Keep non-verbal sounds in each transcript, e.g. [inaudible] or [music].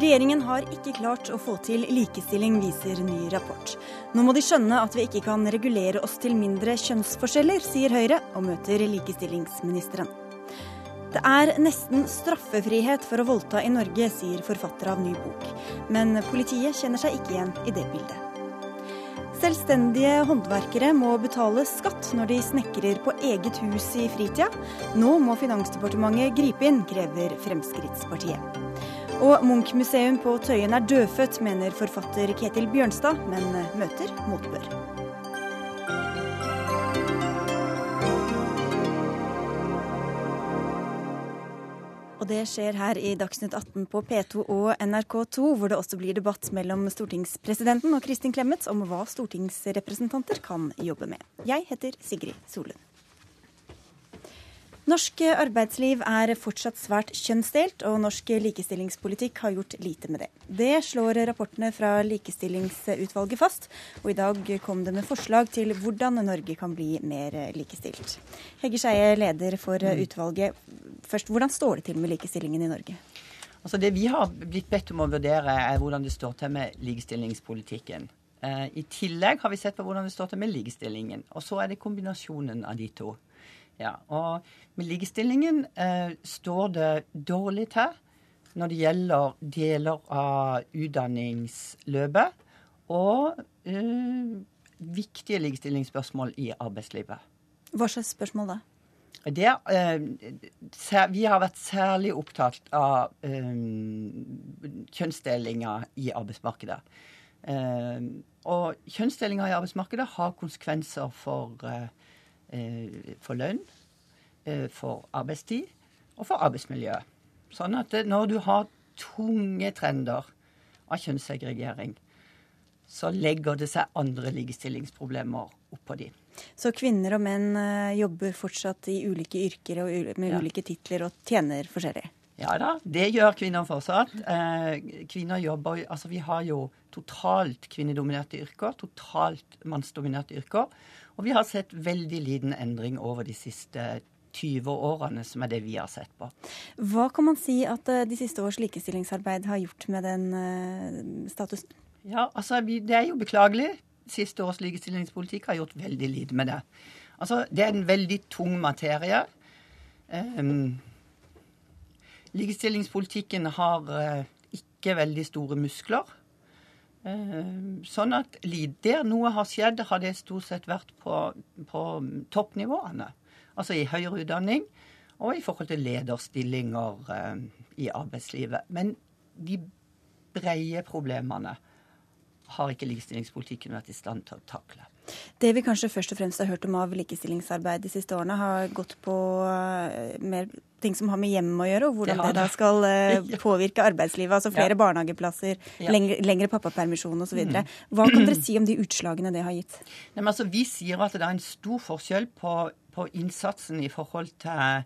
Regjeringen har ikke klart å få til likestilling, viser ny rapport. Nå må de skjønne at vi ikke kan regulere oss til mindre kjønnsforskjeller, sier Høyre, og møter likestillingsministeren. Det er nesten straffefrihet for å voldta i Norge, sier forfatter av ny bok. Men politiet kjenner seg ikke igjen i det bildet. Selvstendige håndverkere må betale skatt når de snekrer på eget hus i fritida. Nå må Finansdepartementet gripe inn, krever Fremskrittspartiet. Og Munch-museum på Tøyen er dødfødt, mener forfatter Ketil Bjørnstad, men møter motbør. Og det skjer her i Dagsnytt 18 på P2 og NRK2, hvor det også blir debatt mellom stortingspresidenten og Kristin Clemet om hva stortingsrepresentanter kan jobbe med. Jeg heter Sigrid Solund. Norsk arbeidsliv er fortsatt svært kjønnsdelt, og norsk likestillingspolitikk har gjort lite med det. Det slår rapportene fra Likestillingsutvalget fast, og i dag kom det med forslag til hvordan Norge kan bli mer likestilt. Hegge Skeie, leder for utvalget. Først, hvordan står det til med likestillingen i Norge? Altså Det vi har blitt bedt om å vurdere, er hvordan det står til med likestillingspolitikken. Eh, I tillegg har vi sett på hvordan det står til med likestillingen. Og så er det kombinasjonen av de to. Ja, og med likestillingen eh, står det dårlig til når det gjelder deler av utdanningsløpet og eh, viktige likestillingsspørsmål i arbeidslivet. Hva slags spørsmål da? Det, eh, vi har vært særlig opptatt av eh, kjønnsdelinga i arbeidsmarkedet. Eh, og kjønnsdelinga i arbeidsmarkedet har konsekvenser for eh, Eh, for lønn, eh, for arbeidstid og for arbeidsmiljø. Sånn at når du har tunge trender av kjønnssegregering, så legger det seg andre likestillingsproblemer oppå de. Så kvinner og menn eh, jobber fortsatt i ulike yrker og med ja. ulike titler og tjener forskjellig? Ja da, det gjør kvinner fortsatt. kvinner jobber Altså vi har jo totalt kvinnedominerte yrker, totalt mannsdominerte yrker. Og vi har sett veldig liten endring over de siste 20 årene, som er det vi har sett på. Hva kan man si at eh, de siste års likestillingsarbeid har gjort med den uh, statusen? Ja, altså Det er jo beklagelig. Siste års likestillingspolitikk har gjort veldig lite med det. Altså, Det er en veldig tung materie. Um, likestillingspolitikken har uh, ikke veldig store muskler. Eh, sånn at der noe har skjedd, har det stort sett vært på, på toppnivåene. Altså i høyere utdanning og i forhold til lederstillinger eh, i arbeidslivet. Men de breie problemene har ikke likestillingspolitikken vært i stand til å takle. Det vi kanskje først og fremst har hørt om av likestillingsarbeid de siste årene, har gått på eh, mer ting som har med hjem å gjøre, og hvordan det, det da skal [laughs] uh, påvirke arbeidslivet. Altså flere ja. barnehageplasser, ja. lengre, lengre pappapermisjon osv. Mm. Hva kan dere si om de utslagene det har gitt? Nei, altså, vi sier at det er en stor forskjell på, på innsatsen i forhold til,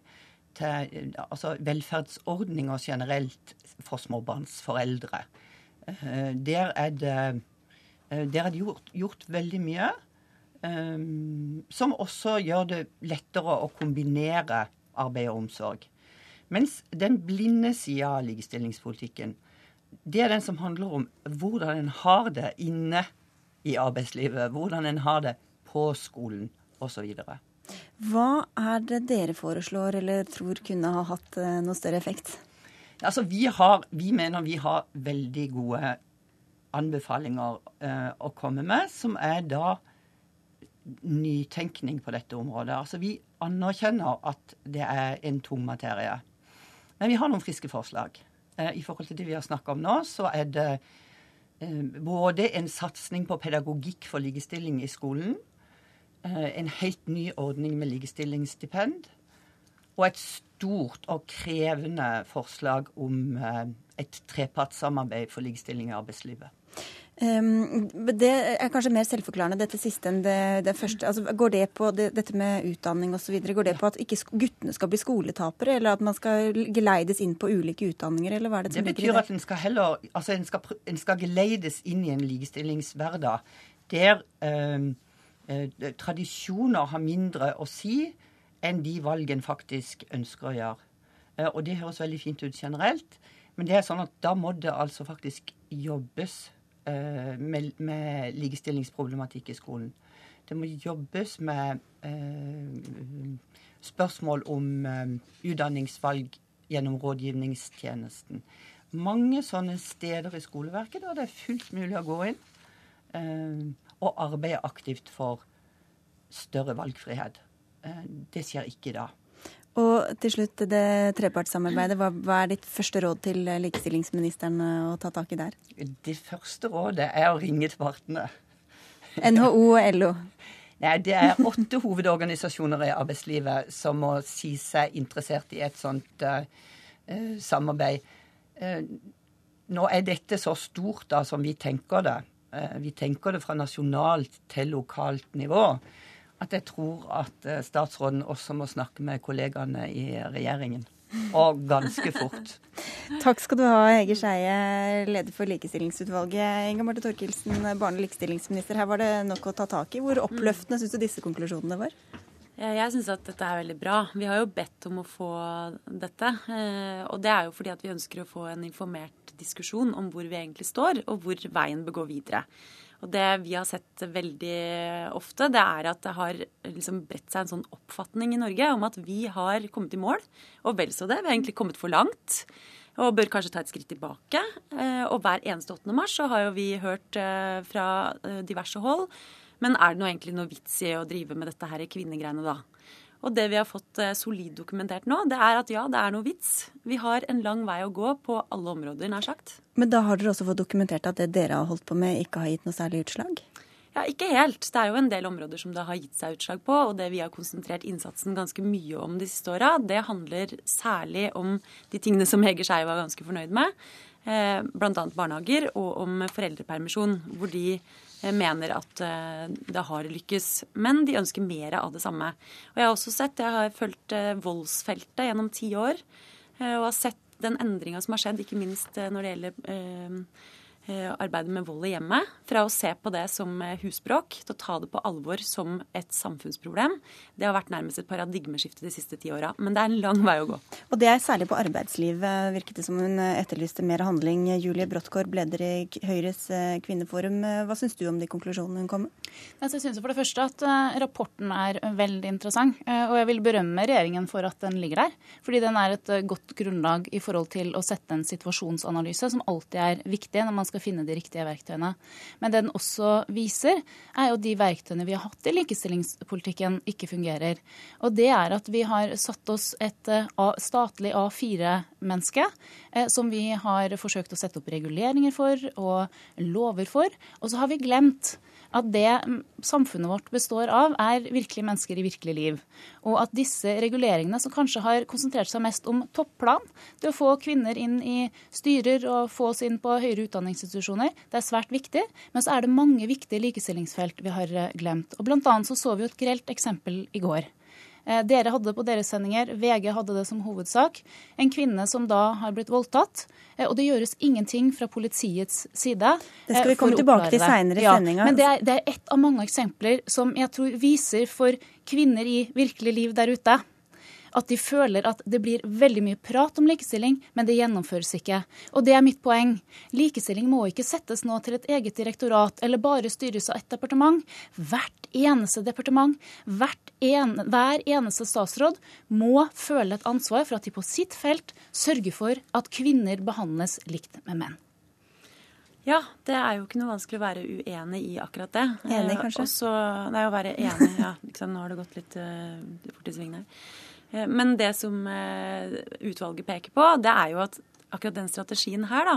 til altså, velferdsordninger generelt for småbarnsforeldre. Uh, der er det Eh, der er det gjort, gjort veldig mye. Um, som også gjør det lettere å kombinere arbeid og omsorg. Mens den blinde sida av likestillingspolitikken, det er den som handler om hvordan en har det inne i arbeidslivet. Hvordan en har det på skolen osv. Hva er det dere foreslår eller tror kunne ha hatt eh, noe større effekt? Altså, vi, har, vi mener vi har veldig gode anbefalinger eh, å komme med, som er da nytenkning på dette området. Altså Vi anerkjenner at det er en tung materie. Men vi har noen friske forslag. Eh, I forhold til det vi har snakka om nå, så er det eh, både en satsing på pedagogikk for likestilling i skolen, eh, en helt ny ordning med likestillingsstipend, og et stort og krevende forslag om et trepartssamarbeid for likestilling i arbeidslivet. Um, det er kanskje mer selvforklarende, dette siste enn det, det første. Altså, går det på det, dette med utdanning osv. Går det på at ikke guttene skal bli skoletapere, eller at man skal geleides inn på ulike utdanninger, eller hva er det som det betyr at en skal heller Altså, en skal, en skal geleides inn i en likestillingshverdag der um, uh, tradisjoner har mindre å si enn de valg en faktisk ønsker å gjøre. Uh, og det høres veldig fint ut generelt. Men det er sånn at da må det altså faktisk jobbes eh, med, med, likestillingsproblematikk i skolen. Det må jobbes med eh, spørsmål om eh, utdanningsvalg gjennom rådgivningstjenesten. Mange sånne steder i skoleverket der det er fullt mulig å gå inn eh, og arbeide aktivt for større valgfrihet. Eh, det skjer ikke da. Og til slutt, det trepartssamarbeidet. Hva, hva er ditt første råd til likestillingsministeren å ta tak i der? Det første rådet er å ringe til partene. NHO og LO? [laughs] Nei, Det er åtte hovedorganisasjoner i arbeidslivet som må si seg interessert i et sånt uh, samarbeid. Uh, nå er dette så stort da som vi tenker det. Uh, vi tenker det fra nasjonalt til lokalt nivå at jeg tror at eh, statsråden også må snakke med kollegaene i regjeringen. Og ganske fort. [laughs] Takk skal du ha, Hege Skeie, leder for Likestillingsutvalget. Inga Marte Thorkildsen, barne- og likestillingsminister. Her var det nok å ta tak i. Hvor oppløftende syns du disse konklusjonene var? Jeg syns at dette er veldig bra. Vi har jo bedt om å få dette. Eh, og det er jo fordi at vi ønsker å få en informert diskusjon om hvor vi egentlig står, og hvor veien bør gå videre. Og det vi har sett veldig ofte, det er at det har liksom bredt seg en sånn oppfatning i Norge om at vi har kommet i mål, og vel så det. Vi har egentlig kommet for langt. Og bør kanskje ta et skritt tilbake. Eh, og hver eneste 8. mars så har jo vi hørt eh, fra eh, diverse hold Men er det nå egentlig noe vits i å drive med dette her kvinnegreiene da? Og det vi har fått eh, solid dokumentert nå, det er at ja, det er noe vits. Vi har en lang vei å gå på alle områder, nær sagt. Men da har dere også fått dokumentert at det dere har holdt på med, ikke har gitt noe særlig utslag? Ja, Ikke helt. Det er jo en del områder som det har gitt seg utslag på. Og det vi har konsentrert innsatsen ganske mye om de siste åra, det handler særlig om de tingene som Hege Skei var ganske fornøyd med. Eh, Bl.a. barnehager, og om foreldrepermisjon, hvor de mener at eh, det har lykkes. Men de ønsker mer av det samme. Og jeg har også sett, jeg har fulgt eh, voldsfeltet gjennom ti år, eh, og har sett den endringa som har skjedd, ikke minst når det gjelder Eh, arbeidet med vold i hjemmet. Fra å se på det som eh, husbråk til å ta det på alvor som et samfunnsproblem. Det har vært nærmest et paradigmeskifte de siste ti åra. Men det er en lang vei å gå. Og det er særlig på arbeidslivet, virket det som hun eh, etterlyste mer handling. Julie Bråttkorb, leder i Høyres kvinneforum. Hva syns du om de konklusjonene hun kom med? Jeg syns for det første at rapporten er veldig interessant. Og jeg vil berømme regjeringen for at den ligger der. Fordi den er et godt grunnlag i forhold til å sette en situasjonsanalyse, som alltid er viktig når man skal skal finne de riktige verktøyene. Men det den også viser, er jo de verktøyene vi har hatt i likestillingspolitikken, ikke fungerer. Og det er at vi har satt oss et eh, statlig A4-menneske eh, som vi har forsøkt å sette opp reguleringer for og lover for. Og så har vi glemt at det samfunnet vårt består av, er virkelige mennesker i virkelig liv. Og at disse reguleringene, som kanskje har konsentrert seg mest om topplan, det å få kvinner inn i styrer og få oss inn på høyere utdanningsinstitusjoner, det er svært viktig. Men så er det mange viktige likestillingsfelt vi har eh, glemt. Og Blant annet så, så vi jo et grelt eksempel i går. Eh, dere hadde det på deres sendinger, VG hadde det som hovedsak. En kvinne som da har blitt voldtatt. Eh, og det gjøres ingenting fra politiets side. Det skal vi komme tilbake til seinere i ja, sendinga. Men det er, det er ett av mange eksempler som jeg tror viser for kvinner i virkelig liv der ute at de føler at det blir veldig mye prat om likestilling, men det gjennomføres ikke. Og det er mitt poeng. Likestilling må ikke settes nå til et eget direktorat eller bare styres av ett departement. Hvert eneste departement, en, hver eneste statsråd må føle et ansvar for at de på sitt felt sørger for at kvinner behandles likt med menn. Ja, det er jo ikke noe vanskelig å være uenig i akkurat det. Enig, kanskje? Eh, også, nei, å være enig, ja. Nå har det gått litt uh, fort i svingene her. Eh, men det som eh, utvalget peker på, det er jo at akkurat den strategien her, da,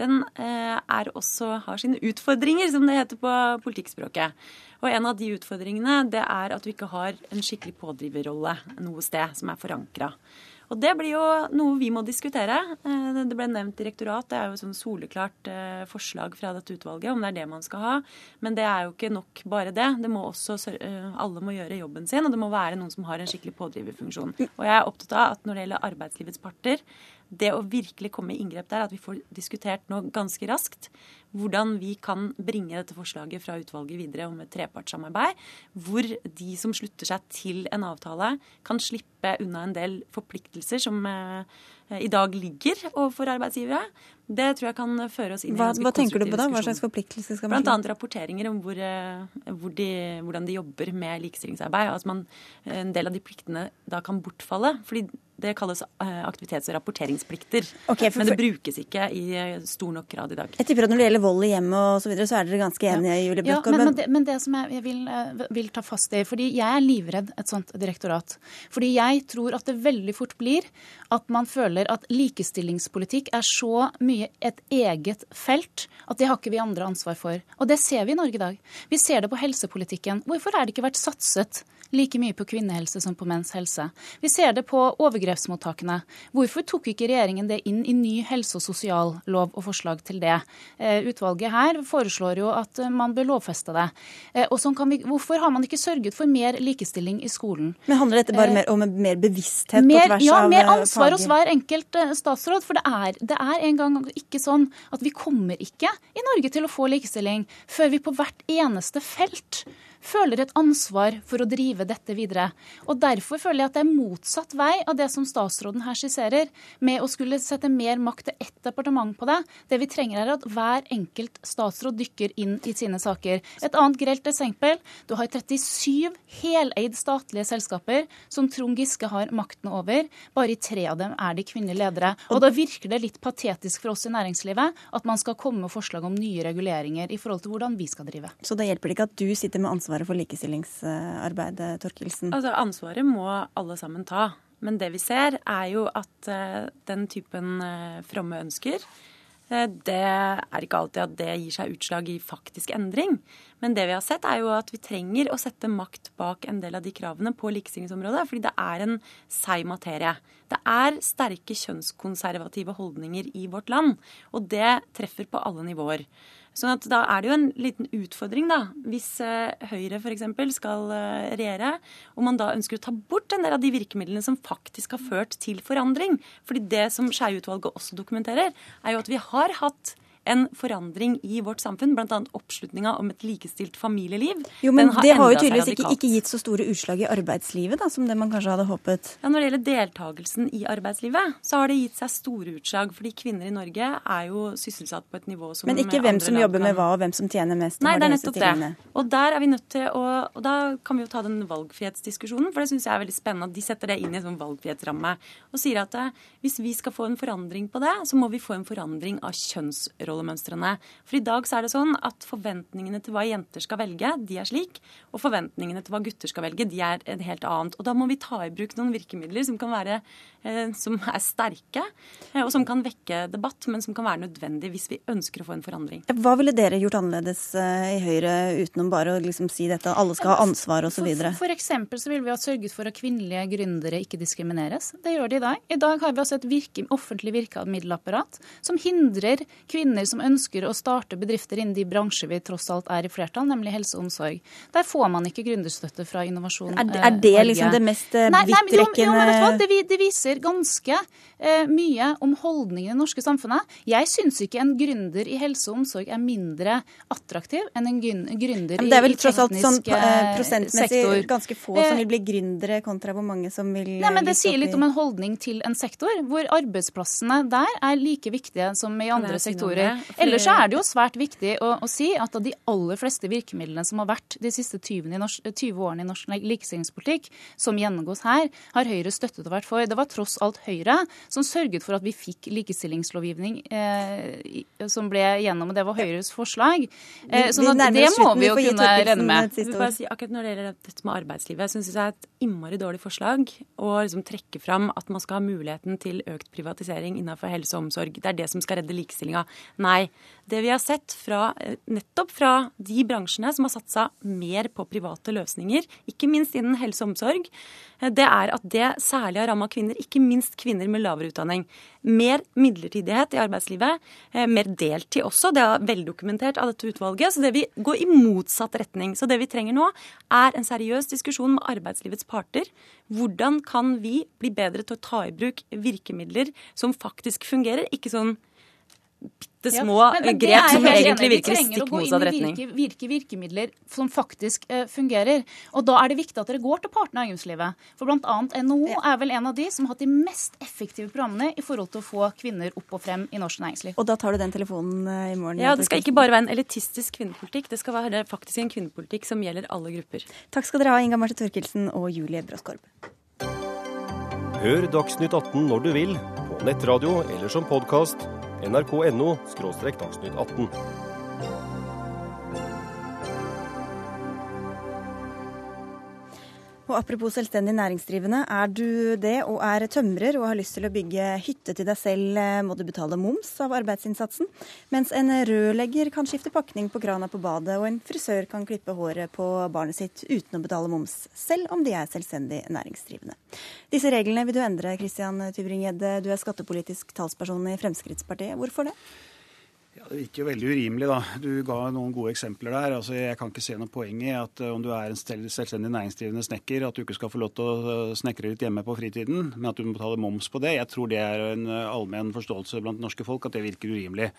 den eh, også, har sine utfordringer, som det heter på politikkspråket. Og en av de utfordringene det er at du ikke har en skikkelig pådriverrolle noe sted som er forankra. Og det blir jo noe vi må diskutere. Eh, det ble nevnt direktorat. Det er jo et sånn soleklart eh, forslag fra dette utvalget om det er det man skal ha. Men det er jo ikke nok bare det. det må også, eh, alle må gjøre jobben sin, og det må være noen som har en skikkelig pådriverfunksjon. Og jeg er opptatt av at når det gjelder arbeidslivets parter, det å virkelig komme i inngrep der, at vi får diskutert nå ganske raskt hvordan vi kan bringe dette forslaget fra utvalget videre om et trepartssamarbeid, hvor de som slutter seg til en avtale, kan slippe unna en del forpliktelser som eh, i dag ligger overfor arbeidsgivere. Det tror jeg kan føre oss inn i hva, en hva tenker du på da? Hva slags forpliktelser skal man Blant annet rapporteringer om hvor, eh, hvor de, hvordan de jobber med likestillingsarbeid. Altså man, en del av de pliktene da kan bortfalle. fordi det kalles eh, aktivitets- og rapporteringsplikter. Okay, for- Men det brukes ikke i eh, stor nok grad i dag. Jeg tipper at når det gjelder vold i hjemmet og så videre, så er dere ganske enige, Julie Ja, men, men, det, men det som jeg, vil, eh, vil ta fast i fordi Jeg er livredd et sånt direktorat. Fordi jeg tror at det veldig fort blir at man føler at likestillingspolitikk er så mye et eget felt at det har ikke vi andre ansvar for. Og det ser vi i Norge i dag. Vi ser det på helsepolitikken. Hvorfor har det ikke vært satset like mye på kvinnehelse som på menns helse? Vi ser det på overgrepsmottakene. Hvorfor tok ikke regjeringen det inn i ny helse- og sosiallov og forslag til det? Eh, Utvalget her foreslår jo at eh, man bør lovfeste det. Eh, Og sånn kan vi, hvorfor har man ikke sørget for mer likestilling i skolen? Men handler dette bare mer om mer bevissthet på tvers ja, av mer eh, ansvar hos hver enkelt statsråd. For det er, det er en gang ikke sånn at vi kommer ikke i Norge til å få likestilling før vi på hvert eneste felt føler et ansvar for å drive dette videre. Og Derfor føler jeg at det er motsatt vei av det som statsråden her skisserer, med å skulle sette mer makt til ett departement på det. Det vi trenger er at hver enkelt statsråd dykker inn i sine saker. Et annet grelt eksempel. Du har 37 heleid statlige selskaper som Trond Giske har makten over. Bare i tre av dem er de kvinnelige ledere. Og da virker det litt patetisk for oss i næringslivet at man skal komme med forslag om nye reguleringer i forhold til hvordan vi skal drive. Så da hjelper det ikke at du sitter med ansvaret for likestillingsarbeidet, Torkelsen. Altså, Ansvaret må alle sammen ta. Men det vi ser, er jo at uh, den typen uh, fromme ønsker eh, det er ikke alltid at det gir seg utslag i faktisk endring. Men det vi har sett, er jo at vi trenger å sette makt bak en del av de kravene på likestillingsområdet. Fordi det er en seig materie. Det er sterke kjønnskonservative holdninger i vårt land. Og det treffer på alle nivåer. Sånn at da er det jo en liten utfordring, da, hvis eh, Høyre f.eks. skal eh, regjere, og man da ønsker å ta bort en del av de virkemidlene som faktisk har ført til forandring. Fordi det som Skjeie-utvalget også dokumenterer, er jo at vi har hatt en forandring i vårt samfunn, bl.a. oppslutninga om et likestilt familieliv. Jo, men har det har jo tydeligvis ikke, ikke gitt så store utslag i arbeidslivet da, som det man kanskje hadde håpet. Ja, Når det gjelder deltakelsen i arbeidslivet, så har det gitt seg store utslag. Fordi kvinner i Norge er jo sysselsatt på et nivå som Men ikke hvem som jobber med hva, og hvem som tjener mest. Nei, det er nettopp det. Og der er vi nødt til å Og da kan vi jo ta den valgfrihetsdiskusjonen, for det syns jeg er veldig spennende at de setter det inn i en sånn valgfrihetsramme. Og sier at eh, hvis vi skal få en forandring på det, så må vi få en forandring av kjønnsrollemønstrene. For i dag så er det sånn at forventningene til hva jenter skal velge, de er slik. Og forventningene til hva gutter skal velge, de er et helt annet. Og da må vi ta i bruk noen virkemidler som kan være eh, som er sterke, eh, og som kan vekke debatt, men som kan være nødvendig hvis vi ønsker å få en forandring. Hva ville dere gjort annerledes eh, i Høyre utenom bare å liksom si dette, alle skal ha ansvar osv.? For, for eksempel så ville vi ha sørget for at kvinnelige gründere ikke diskrimineres. Det gjør de i dag. I dag har vi altså et virke, offentlig virkemiddelapparat som hindrer kvinner som ønsker å starte bedrifter innen de bransjer vi tross alt er i flertall, nemlig helse og omsorg. Der får man ikke gründerstøtte fra Innovasjon Er, eh, er det liksom det mest vidtrekkende Det, det viser ganske eh, mye om holdningene i det norske samfunnet. Jeg syns ikke en gründer i helse og omsorg er mindre attraktiv enn en gründer i teknisk Men det er vel tross alt sånn eh, eh, prosentmessig sektor. ganske få som vil bli gründere, kontra hvor mange som vil Nei, men Det sier litt om en holdning til en sektor, hvor arbeidsplassene der er like viktige som i andre sektorer. Ellers så er det jo svært viktig å, å si at av de aller fleste virkemidlene som har vært de siste 20, i norsk, 20 årene i norsk likestillingspolitikk, som gjennomgås her, har Høyre støttet og vært for. Det var tross alt Høyre som sørget for at vi fikk likestillingslovgivning eh, som ble gjennom, og det var Høyres forslag. Eh, sånn at det må vi jo kunne regne med. si, akkurat Når det gjelder dette med arbeidslivet, syns jeg et innmari dårlig forslag å liksom trekke fram at man skal ha muligheten til økt privatisering innenfor helse og omsorg. Det er det som skal redde likestillinga. Nei. Det vi har sett fra, eh, nettopp fra de bransjene som har satsa mer på private løsninger, ikke minst innen helse og omsorg, eh, det er at det særlig har ramma kvinner, ikke minst kvinner med lavere utdanning. Mer midlertidighet i arbeidslivet, eh, mer deltid også. Det er veldokumentert av dette utvalget. Så det vi går i motsatt retning. Så det vi trenger nå, er en seriøs diskusjon med arbeidslivets parter. Hvordan kan vi bli bedre til å ta i bruk virkemidler som faktisk fungerer? Ikke sånn bitte små ja, grep som egentlig virker i stikk motsatt retning. Virke, virke virkemidler som faktisk uh, fungerer. Og da er det viktig at dere går til partene i arbeidslivet. For bl.a. NHO er vel en av de som har hatt de mest effektive programmene i forhold til å få kvinner opp og frem i norsk næringsliv. Og da tar du den telefonen uh, i morgen? Ja, det skal ikke bare være en elitistisk kvinnepolitikk. Det skal være faktisk en kvinnepolitikk som gjelder alle grupper. Takk skal dere ha, Inga Marte Thorkildsen og Julie Bråskorb. Hør Dagsnytt 18 når du vil, på nettradio eller som podkast nrk.no – dagsnytt 18. Og Apropos selvstendig næringsdrivende. Er du det og er tømrer og har lyst til å bygge hytte til deg selv, eh, må du betale moms av arbeidsinnsatsen. Mens en rørlegger kan skifte pakning på krana på badet, og en frisør kan klippe håret på barnet sitt uten å betale moms, selv om de er selvstendig næringsdrivende. Disse reglene vil du endre, Christian Tybring-Gjedde. Du er skattepolitisk talsperson i Fremskrittspartiet. Hvorfor det? Virker veldig urimelig. da. Du ga noen gode eksempler der. Altså, Jeg kan ikke se noe poeng i at eh, om du er en selvstendig næringsdrivende snekker, at du ikke skal få lov til å eh, snekre litt hjemme på fritiden, men at du må betale moms på det. Jeg tror det er en eh, allmenn forståelse blant norske folk at det virker urimelig.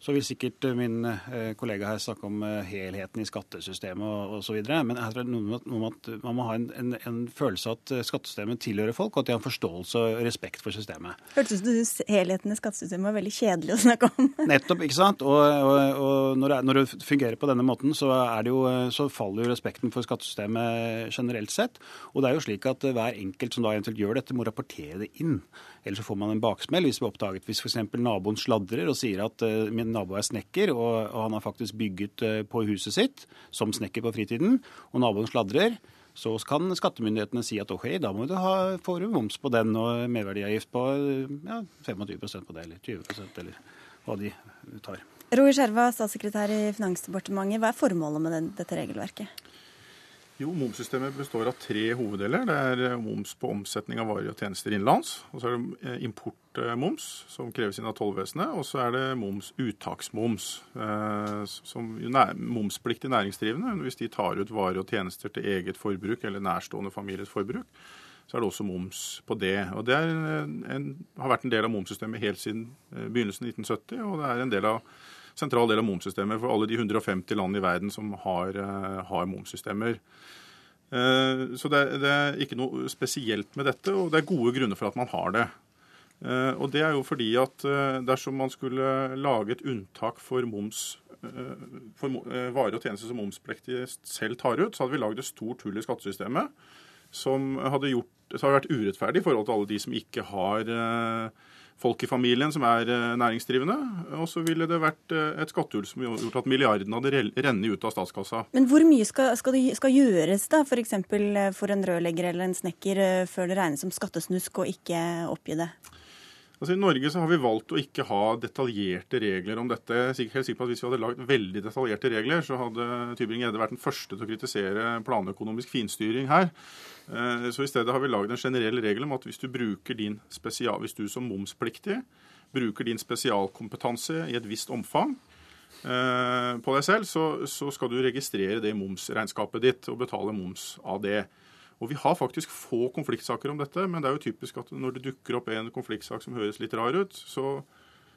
Så vil sikkert eh, min eh, kollega her snakke om eh, helheten i skattesystemet osv. Men jeg tror noe om at man må ha en, en, en, følelse av at skattesystemet tilhører folk, og at de har forståelse og respekt for systemet. Hørtes ut som helheten i skattesystemet var veldig kjedelig å snakke om. [laughs] Nettopp, ikke sant. Og, og, og når, det, når, det, fungerer på denne måten, så, jo, så, faller jo respekten for skattesystemet generelt sett. Og det er jo slik at hver enkelt som da eventuelt gjør dette, må rapportere det inn. Eller så får man en baksmell hvis det blir oppdaget. Hvis f.eks. naboen sladrer og sier at uh, min nabo er snekker, og, og han har faktisk bygget uh, på huset sitt som snekker på fritiden, og naboen sladrer, så kan skattemyndighetene si at ok, da må du ha, får du moms på den og merverdiavgift på ja, 25% på det, eller 20% eller hva de tar. Roger Skjerva, statssekretær i Finansdepartementet. Hva er formålet med dette regelverket? Jo, Momssystemet består av tre hoveddeler. Det er eh, moms på omsetning av varer og tjenester innenlands. Og så er det eh, importmoms, som kreves inn av tollvesenet. Og så er det moms, uttaksmoms, eh, som momspliktig næringsdrivende. Hvis de tar ut varer og tjenester til eget forbruk eller nærstående families forbruk, så er det også moms på det. Og Det en, har vært en del av momssystemet helt siden begynnelsen av 1970, og det er en del av sentral del av momssystemet for alle de 150 land i verden som har, eh, har momssystemer. Eh, så det, det, er ikke noe spesielt med dette, og det er gode grunner for at man har det. Eh, og det er jo fordi at dersom man skulle lage et unntak for moms for varer og tjenester som momspliktige selv tar ut, så hadde vi lagd et stort hull i skattesystemet som hadde, gjort, hadde vært urettferdig i forhold til alle de som ikke har folk i familien som er eh, næringsdrivende. Og så ville det vært eh, et skattehull som gjort at milliardene hadde rennet ut av statskassa. Men hvor mye skal, skal, det, skal gjøres da, f.eks. For, eh, for en rørlegger eller en snekker, før det regnes som skattesnusk, og ikke oppgi det? Altså, I Norge så har vi valgt å ikke ha detaljerte regler om dette. Jeg er helt sikker på at Hvis vi hadde lagd veldig detaljerte regler, så hadde Tybring-Gjedde vært den første til å kritisere planøkonomisk finstyring her. Eh, så i stedet har vi lagd en generell regel om at hvis du bruker din spesial, hvis du som momspliktig bruker din spesialkompetanse i et visst omfang eh, på deg selv, så, så skal du registrere det i momsregnskapet ditt og betale moms av det. Og Vi har faktisk få konfliktsaker om dette, men det er jo typisk at når det dukker opp en konfliktsak som høres litt rar ut, så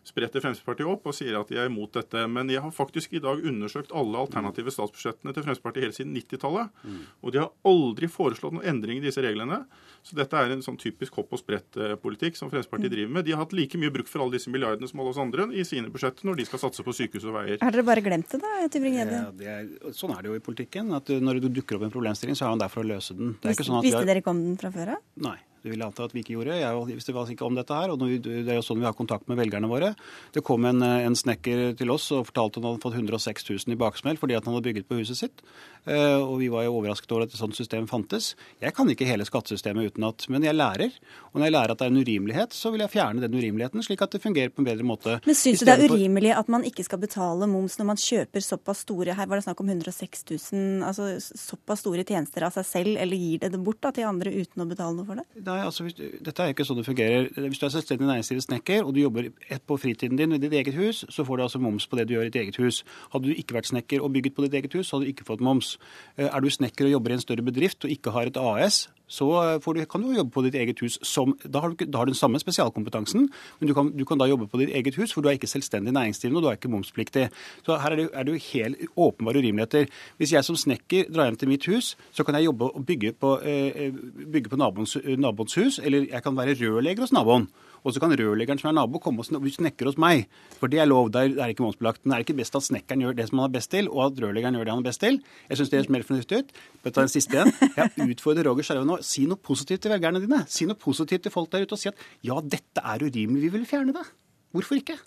spretter Fremskrittspartiet opp og sier at de er imot dette. Men jeg har faktisk i dag undersøkt alle alternative statsbudsjettene til Fremskrittspartiet helt siden 90-tallet. Mm. Og de har aldri foreslått noen endring i disse reglene. Så dette er en sånn typisk hopp og sprett-politikk som Fremskrittspartiet mm. driver med. De har hatt like mye bruk for alle disse milliardene som alle oss andre i sine budsjetter når de skal satse på sykehus og veier. Har dere bare glemt det, da, Tybring-Gjedde? Ja, sånn er det jo i politikken. at Når det dukker opp en problemstilling, så er man der for å løse den. Visste, sånn visste har... dere ikke om den fra før av? Nei. Det vil jeg anta at vi ikke gjorde. Jeg visste ikke om dette her. og Det er jo sånn vi har kontakt med velgerne våre. Det kom en, en snekker til oss og fortalte at han hadde fått 106 000 i baksmell fordi han hadde bygget på huset sitt. Eh, og vi var jo overrasket over at et sånt system fantes. Jeg kan ikke hele skattesystemet utenat, men jeg lærer. Og når jeg lærer at det er en urimelighet, så vil jeg fjerne den urimeligheten, slik at det fungerer på en bedre måte. Men syns du det er urimelig at man ikke skal betale moms når man kjøper såpass store Her var det snakk om 106 000, altså såpass store tjenester av seg selv, eller gir det det bort da, til andre uten å betale noe for det? Nei, altså, dette er jo ikke sånn det fungerer. Hvis du er selvstendig næringsdrivende snekker, og du jobber på fritiden din i ditt eget hus, så får du altså moms på det du gjør i ditt eget hus. Hadde du ikke vært snekker og bygget på ditt eget hus, så hadde du ikke fått moms. Eh, er du snekker og jobber i en større bedrift og ikke har et AS, så du, kan du jobbe på ditt eget hus som Da har du, da har du den samme spesialkompetansen, men du kan, du kan, da jobbe på ditt eget hus, for du er ikke selvstendig næringsdrivende, og du er ikke momspliktig. Så her er det, er det jo helt åpenbare urimeligheter. Hvis jeg som snekker drar hjem til mitt hus, så kan jeg jobbe og bygge på, eh, bygge på naboens, naboens hus, eller jeg kan være rørlegger hos naboen. Og så kan rørleggeren som er nabo komme og snekre hos meg. For det er lov. Det er ikke momsbelagt. Men er det ikke best at snekkeren gjør det som han er best til, og at rørleggeren gjør det han er best til? Jeg syns det høres mer fornuftig ut. Jeg tar en siste igjen. Jeg utfordrer Roger Skjerve nå. Si noe positivt til velgerne dine. Si noe positivt til folk der ute og si at ja, dette er urimelig, vi vil fjerne det. Hvorfor ikke?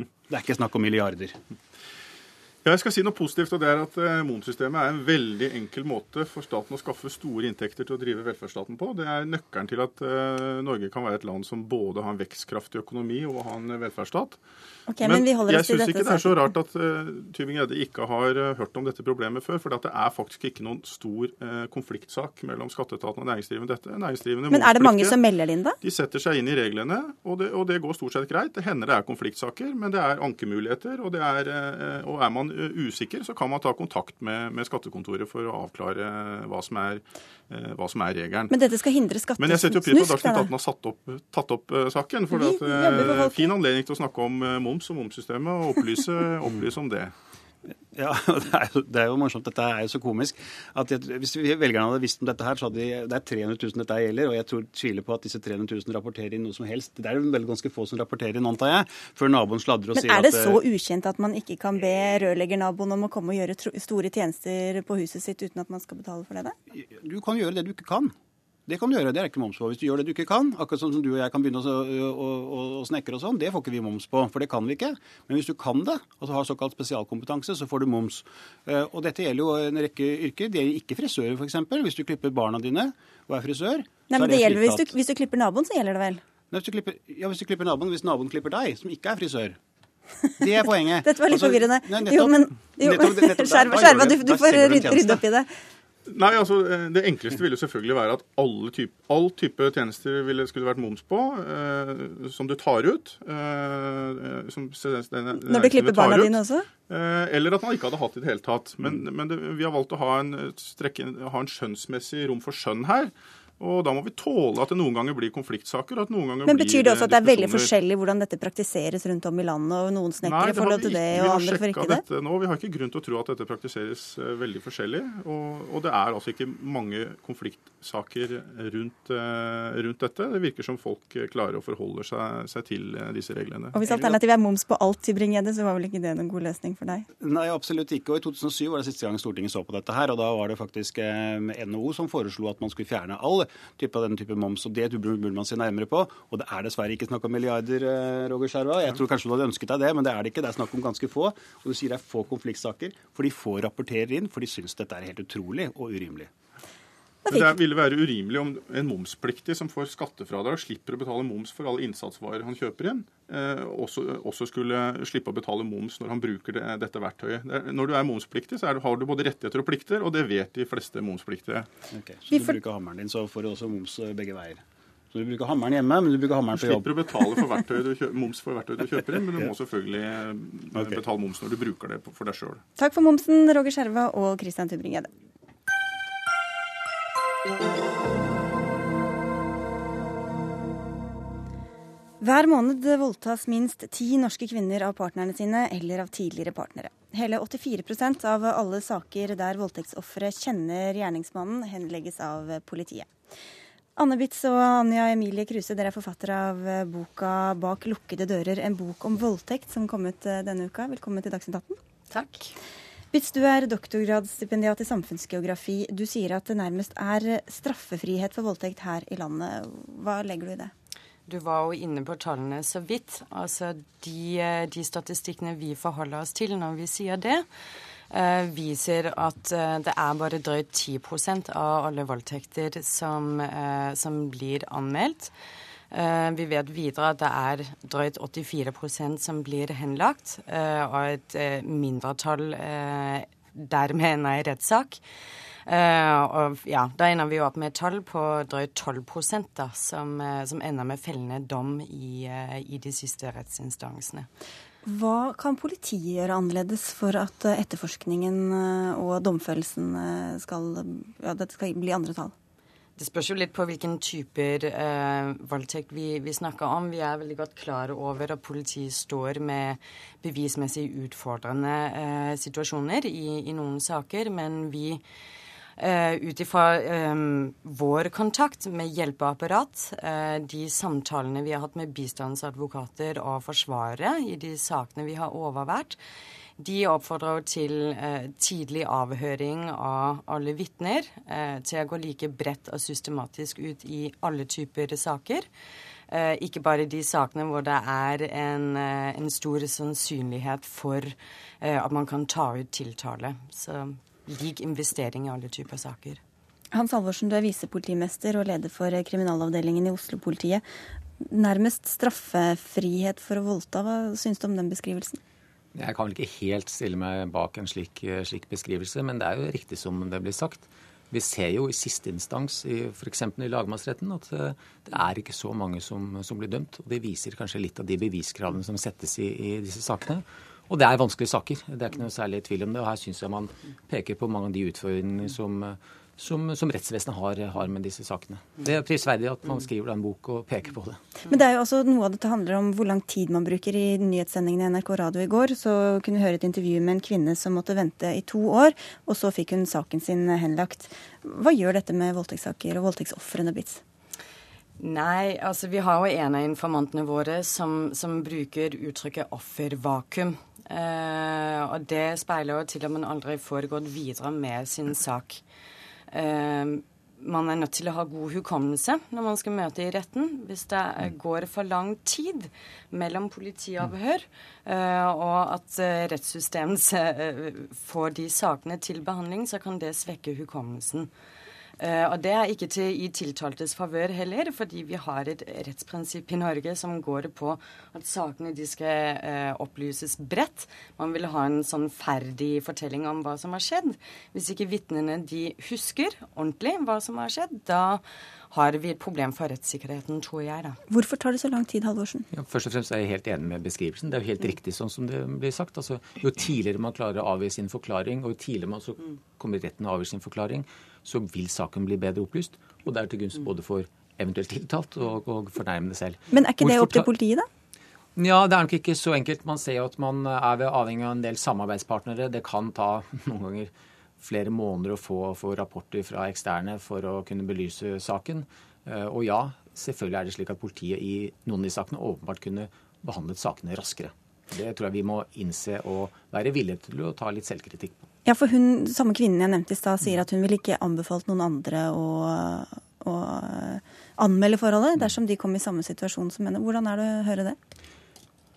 Det er ikke snakk om milliarder. Jeg skal si noe positivt, og det er at eh, momssystemet er en veldig enkel måte for staten å skaffe store inntekter til å drive velferdsstaten på. Det er nøkkelen til at eh, Norge kan være et land som både har en vekstkraftig økonomi og har en velferdsstat. Okay, men, men jeg syns ikke det er så rart at uh, Tybing-Gjedde ikke har uh, hørt om dette problemet før. For det er faktisk ikke noen stor uh, konfliktsak mellom skatteetaten og næringsdrivende. Dette. Næringsdrivende men er det mange som melder inn, da? De setter seg inn i reglene, og det, og det, går stort sett greit. Det hender det er konfliktsaker, men det er ankemuligheter. Og, det er, og er man usikker, så kan man ta kontakt med, med skattekontoret for å avklare hva som, er, hva som er regelen. Men dette skal hindre skattesnusk? Men jeg setter jo pris på at Dagsnytt 18 har opp, tatt opp saken. For det er en fin anledning til å snakke om moms og momssystemet og opplyse, opplyse om det. Ja, [laughs] det er, jo, det er, jo, morsomt. Dette er jo så komisk. at Hvis velgerne hadde visst om dette her, så hadde de Det er 300 000 dette gjelder, og jeg tror, tviler på at disse 300 000 rapporterer inn noe som helst. Det er jo veldig ganske få som rapporterer inn, antar jeg, før naboen sladrer og sier at Men er det så ukjent at man ikke kan be rørleggernaboen om å komme og gjøre store tjenester på huset sitt uten at man skal betale for det? Da? Du kan gjøre det du ikke kan. Det kan du gjøre, det er ikke moms på. Hvis du gjør det du ikke kan, akkurat sånn som du og jeg kan begynne å, å, å, å snekre og sånn, det får ikke vi moms på, for det kan vi ikke. Men hvis du kan det, altså har såkalt spesialkompetanse, så får du moms. Eh, og dette gjelder jo en rekke yrker. Det gjelder ikke frisører, f.eks. Hvis du klipper barna dine og er frisør. Nei, men det, det gjelder hvis du, hvis du, klipper naboen, så gjelder det vel? Nei, hvis du klipper, ja, hvis du klipper naboen, hvis naboen klipper deg, som ikke er frisør. Det er poenget. [laughs] Dette var litt altså, forvirrende. Nei, nettopp, jo, men [laughs] Skjerva, du, du får rydde opp i det. Nei, altså Det enkleste ville selvfølgelig være at alle type, all type tjenester ville, skulle vært moms på, eh, som du tar ut. Eh, som, denne, Når du klipper barna dine også? Eh, eller at man ikke hadde hatt det i det hele tatt. Men, men det, vi har valgt å ha en, strekke, ha en skjønnsmessig rom for skjønn her. Og da må vi tåle at det noen ganger blir konfliktsaker. at noen ganger Men Betyr det også at det er veldig forskjellig hvordan dette praktiseres rundt om i landet, og noen snekkere får lov til det, og andre får ikke det? Dette nå. Vi har ikke grunn til å tro at dette praktiseres uh, veldig forskjellig. Og, og, det er altså ikke mange konfliktsaker rundt, uh, rundt, dette. Det virker som folk klarer å forholde seg, seg til uh, disse reglene. Og Hvis alternativet er moms på alt til Bring-Gjedde, så var vel ikke det noen god løsning for deg? Nei, absolutt ikke. Og i 2007 var det siste gang Stortinget så på dette her, og da var det faktisk NHO som foreslo at man skulle fjerne all type av den type moms. og Det burde man se nærmere på. Og det er dessverre ikke snakk om milliarder, eh, Roger Skjerva. Jeg tror kanskje du hadde ønsket deg det, men det er det ikke. Det er snakk om ganske få. Og du sier det er få konfliktsaker, for de få rapporterer inn, for de syns dette er helt utrolig og urimelig. Men det ville være urimelig om en momspliktig som får skattefradrag, slipper å betale moms for alle innsatsvarer han kjøper inn, eh, også, også, skulle slippe å betale moms når han bruker det, dette verktøyet. Det, når du er momspliktig, så er, har du både rettigheter og plikter, og det vet de fleste momspliktige. Okay, så du bruker hammeren din, så får du også moms eh, begge veier. Så du bruker hammeren hjemme, men du bruker hammeren på jobb. Du slipper å betale for kjøper, moms for verktøyet du kjøper inn, men du må selvfølgelig eh, okay. betale moms når du bruker det for deg sjøl. Takk for momsen, Roger Skjerva og Christian Tybring-Gjedde. Hver måned voldtas minst ti norske kvinner av partnerne sine eller av tidligere partnere. Hele 84% av alle saker der voldtektsofre kjenner gjerningsmannen, henlegges av politiet. Anne Bitz og Anja Emilie Kruse, dere er forfattere av boka 'Bak lukkede dører', en bok om voldtekt som kom ut eh, denne uka. Velkommen til Dagsnytt 18. Takk. Bitz, du er doktorgradsstipendiat i samfunnsgeografi. Du sier at det nærmest er straffefrihet for voldtekt her i landet. Hva legger du i det? Du var jo inne på tallene så vidt. Altså de, eh, de statistikkene vi forholder oss til når vi sier det, uh, viser at uh, det er bare drøyt 10% av alle voldtekter som, som blir anmeldt. Vi vet videre at det er drøyt 84% som blir henlagt, og et mindretall dermed nei rettssak. Uh, og ja, Da ender vi opp med et tall på drøyt 12 da, som, som, ender med fellende dom i, i, de siste rettsinstansene. Hva kan politiet gjøre annerledes for at etterforskningen og domfellelsen skal, ja, skal bli andre tall? Det spørs jo litt på hvilken typer eh, voldtekt vi, vi, snakker om. Vi er veldig godt klar over at politiet står med bevismessig utfordrende eh, situasjoner i, i, noen saker, men vi eh, ut ifra eh, vår kontakt med hjelpeapparat, eh, de samtalene vi har hatt med bistandsadvokater og forsvarere i de sakene vi har overvært, de oppfordrer til eh, tidlig avhøring av alle vitner, eh, til å gå like bredt og systematisk ut i alle typer saker. Eh, ikke bare de sakene hvor det er en, eh, en stor sannsynlighet for eh, at man kan ta ut tiltale. Så lik investering i alle typer saker. Hans Halvorsen, du er visepolitimester og leder for kriminalavdelingen i Oslo-politiet. Nærmest straffefrihet for å voldta. Hva syns du om den beskrivelsen? Jeg kan vel ikke helt stille meg bak en slik, eh, slik, beskrivelse, men det er jo riktig som det blir sagt. Vi ser jo i siste instans, f.eks. i lagmannsretten, at eh, det er ikke så mange som, som, blir dømt. og Det viser kanskje litt av de beviskravene som settes i, i disse sakene. Og det er vanskelige saker. Det er ikke noe særlig tvil om det. Og her syns jeg man peker på mange av de utfordringene som, som, som rettsvesenet har, har, med disse sakene. Det er prisverdig at man skriver en bok og peker på det. Men det er jo også noe av dette handler om hvor lang tid man bruker. I nyhetssendingen i NRK Radio i går så kunne vi høre et intervju med en kvinne som måtte vente i to år, og så fikk hun saken sin henlagt. Hva gjør dette med voldtektssaker og voldtektsofrene BITS? Nei, altså vi har jo en av informantene våre som, som bruker uttrykket offervakuum. Eh, og det speiler jo til at man aldri får gått videre med sin sak. Eh, man er nødt til å ha god hukommelse når man skal møte i retten. Hvis det mm. går for lang tid mellom politiavhør eh, og at rettssystemet får de sakene til behandling, så kan det svekke hukommelsen. Uh, og det er ikke til, i tiltaltes favør heller, fordi vi har et rettsprinsipp i Norge som går på at sakene de skal uh, opplyses bredt. Man vil ha en sånn ferdig fortelling om hva som har skjedd. Hvis ikke vitnene de husker ordentlig hva som har skjedd, da har vi et problem for rettssikkerheten, tror jeg. da. Hvorfor tar det så lang tid, Halvorsen? Ja, først og fremst er jeg helt enig med beskrivelsen. Det er jo helt riktig sånn som det blir sagt. Altså, jo tidligere man klarer å avgi sin forklaring, og jo tidligere man så kommer retten å avgi sin forklaring, så vil saken bli bedre opplyst. Og det er til gunst både for eventuelt tiltalt og, og fornærmede selv. Men er ikke det opp til politiet, da? Ja, det er nok ikke så enkelt. Man ser jo at man er ved avhengig av en del samarbeidspartnere. Det kan ta [laughs] noen ganger flere måneder å få, få rapporter fra eksterne for å kunne belyse saken. Eh, og ja, selvfølgelig er det slik at politiet i noen av de sakene åpenbart kunne behandlet sakene raskere. Det tror jeg vi må innse og være villige til å ta litt selvkritikk på. Ja, for hun, samme kvinnen jeg nevnte i stad, sier at hun ville ikke anbefalt noen andre å, å anmelde forholdet dersom de kom i samme situasjon som henne. Hvordan er det å høre det?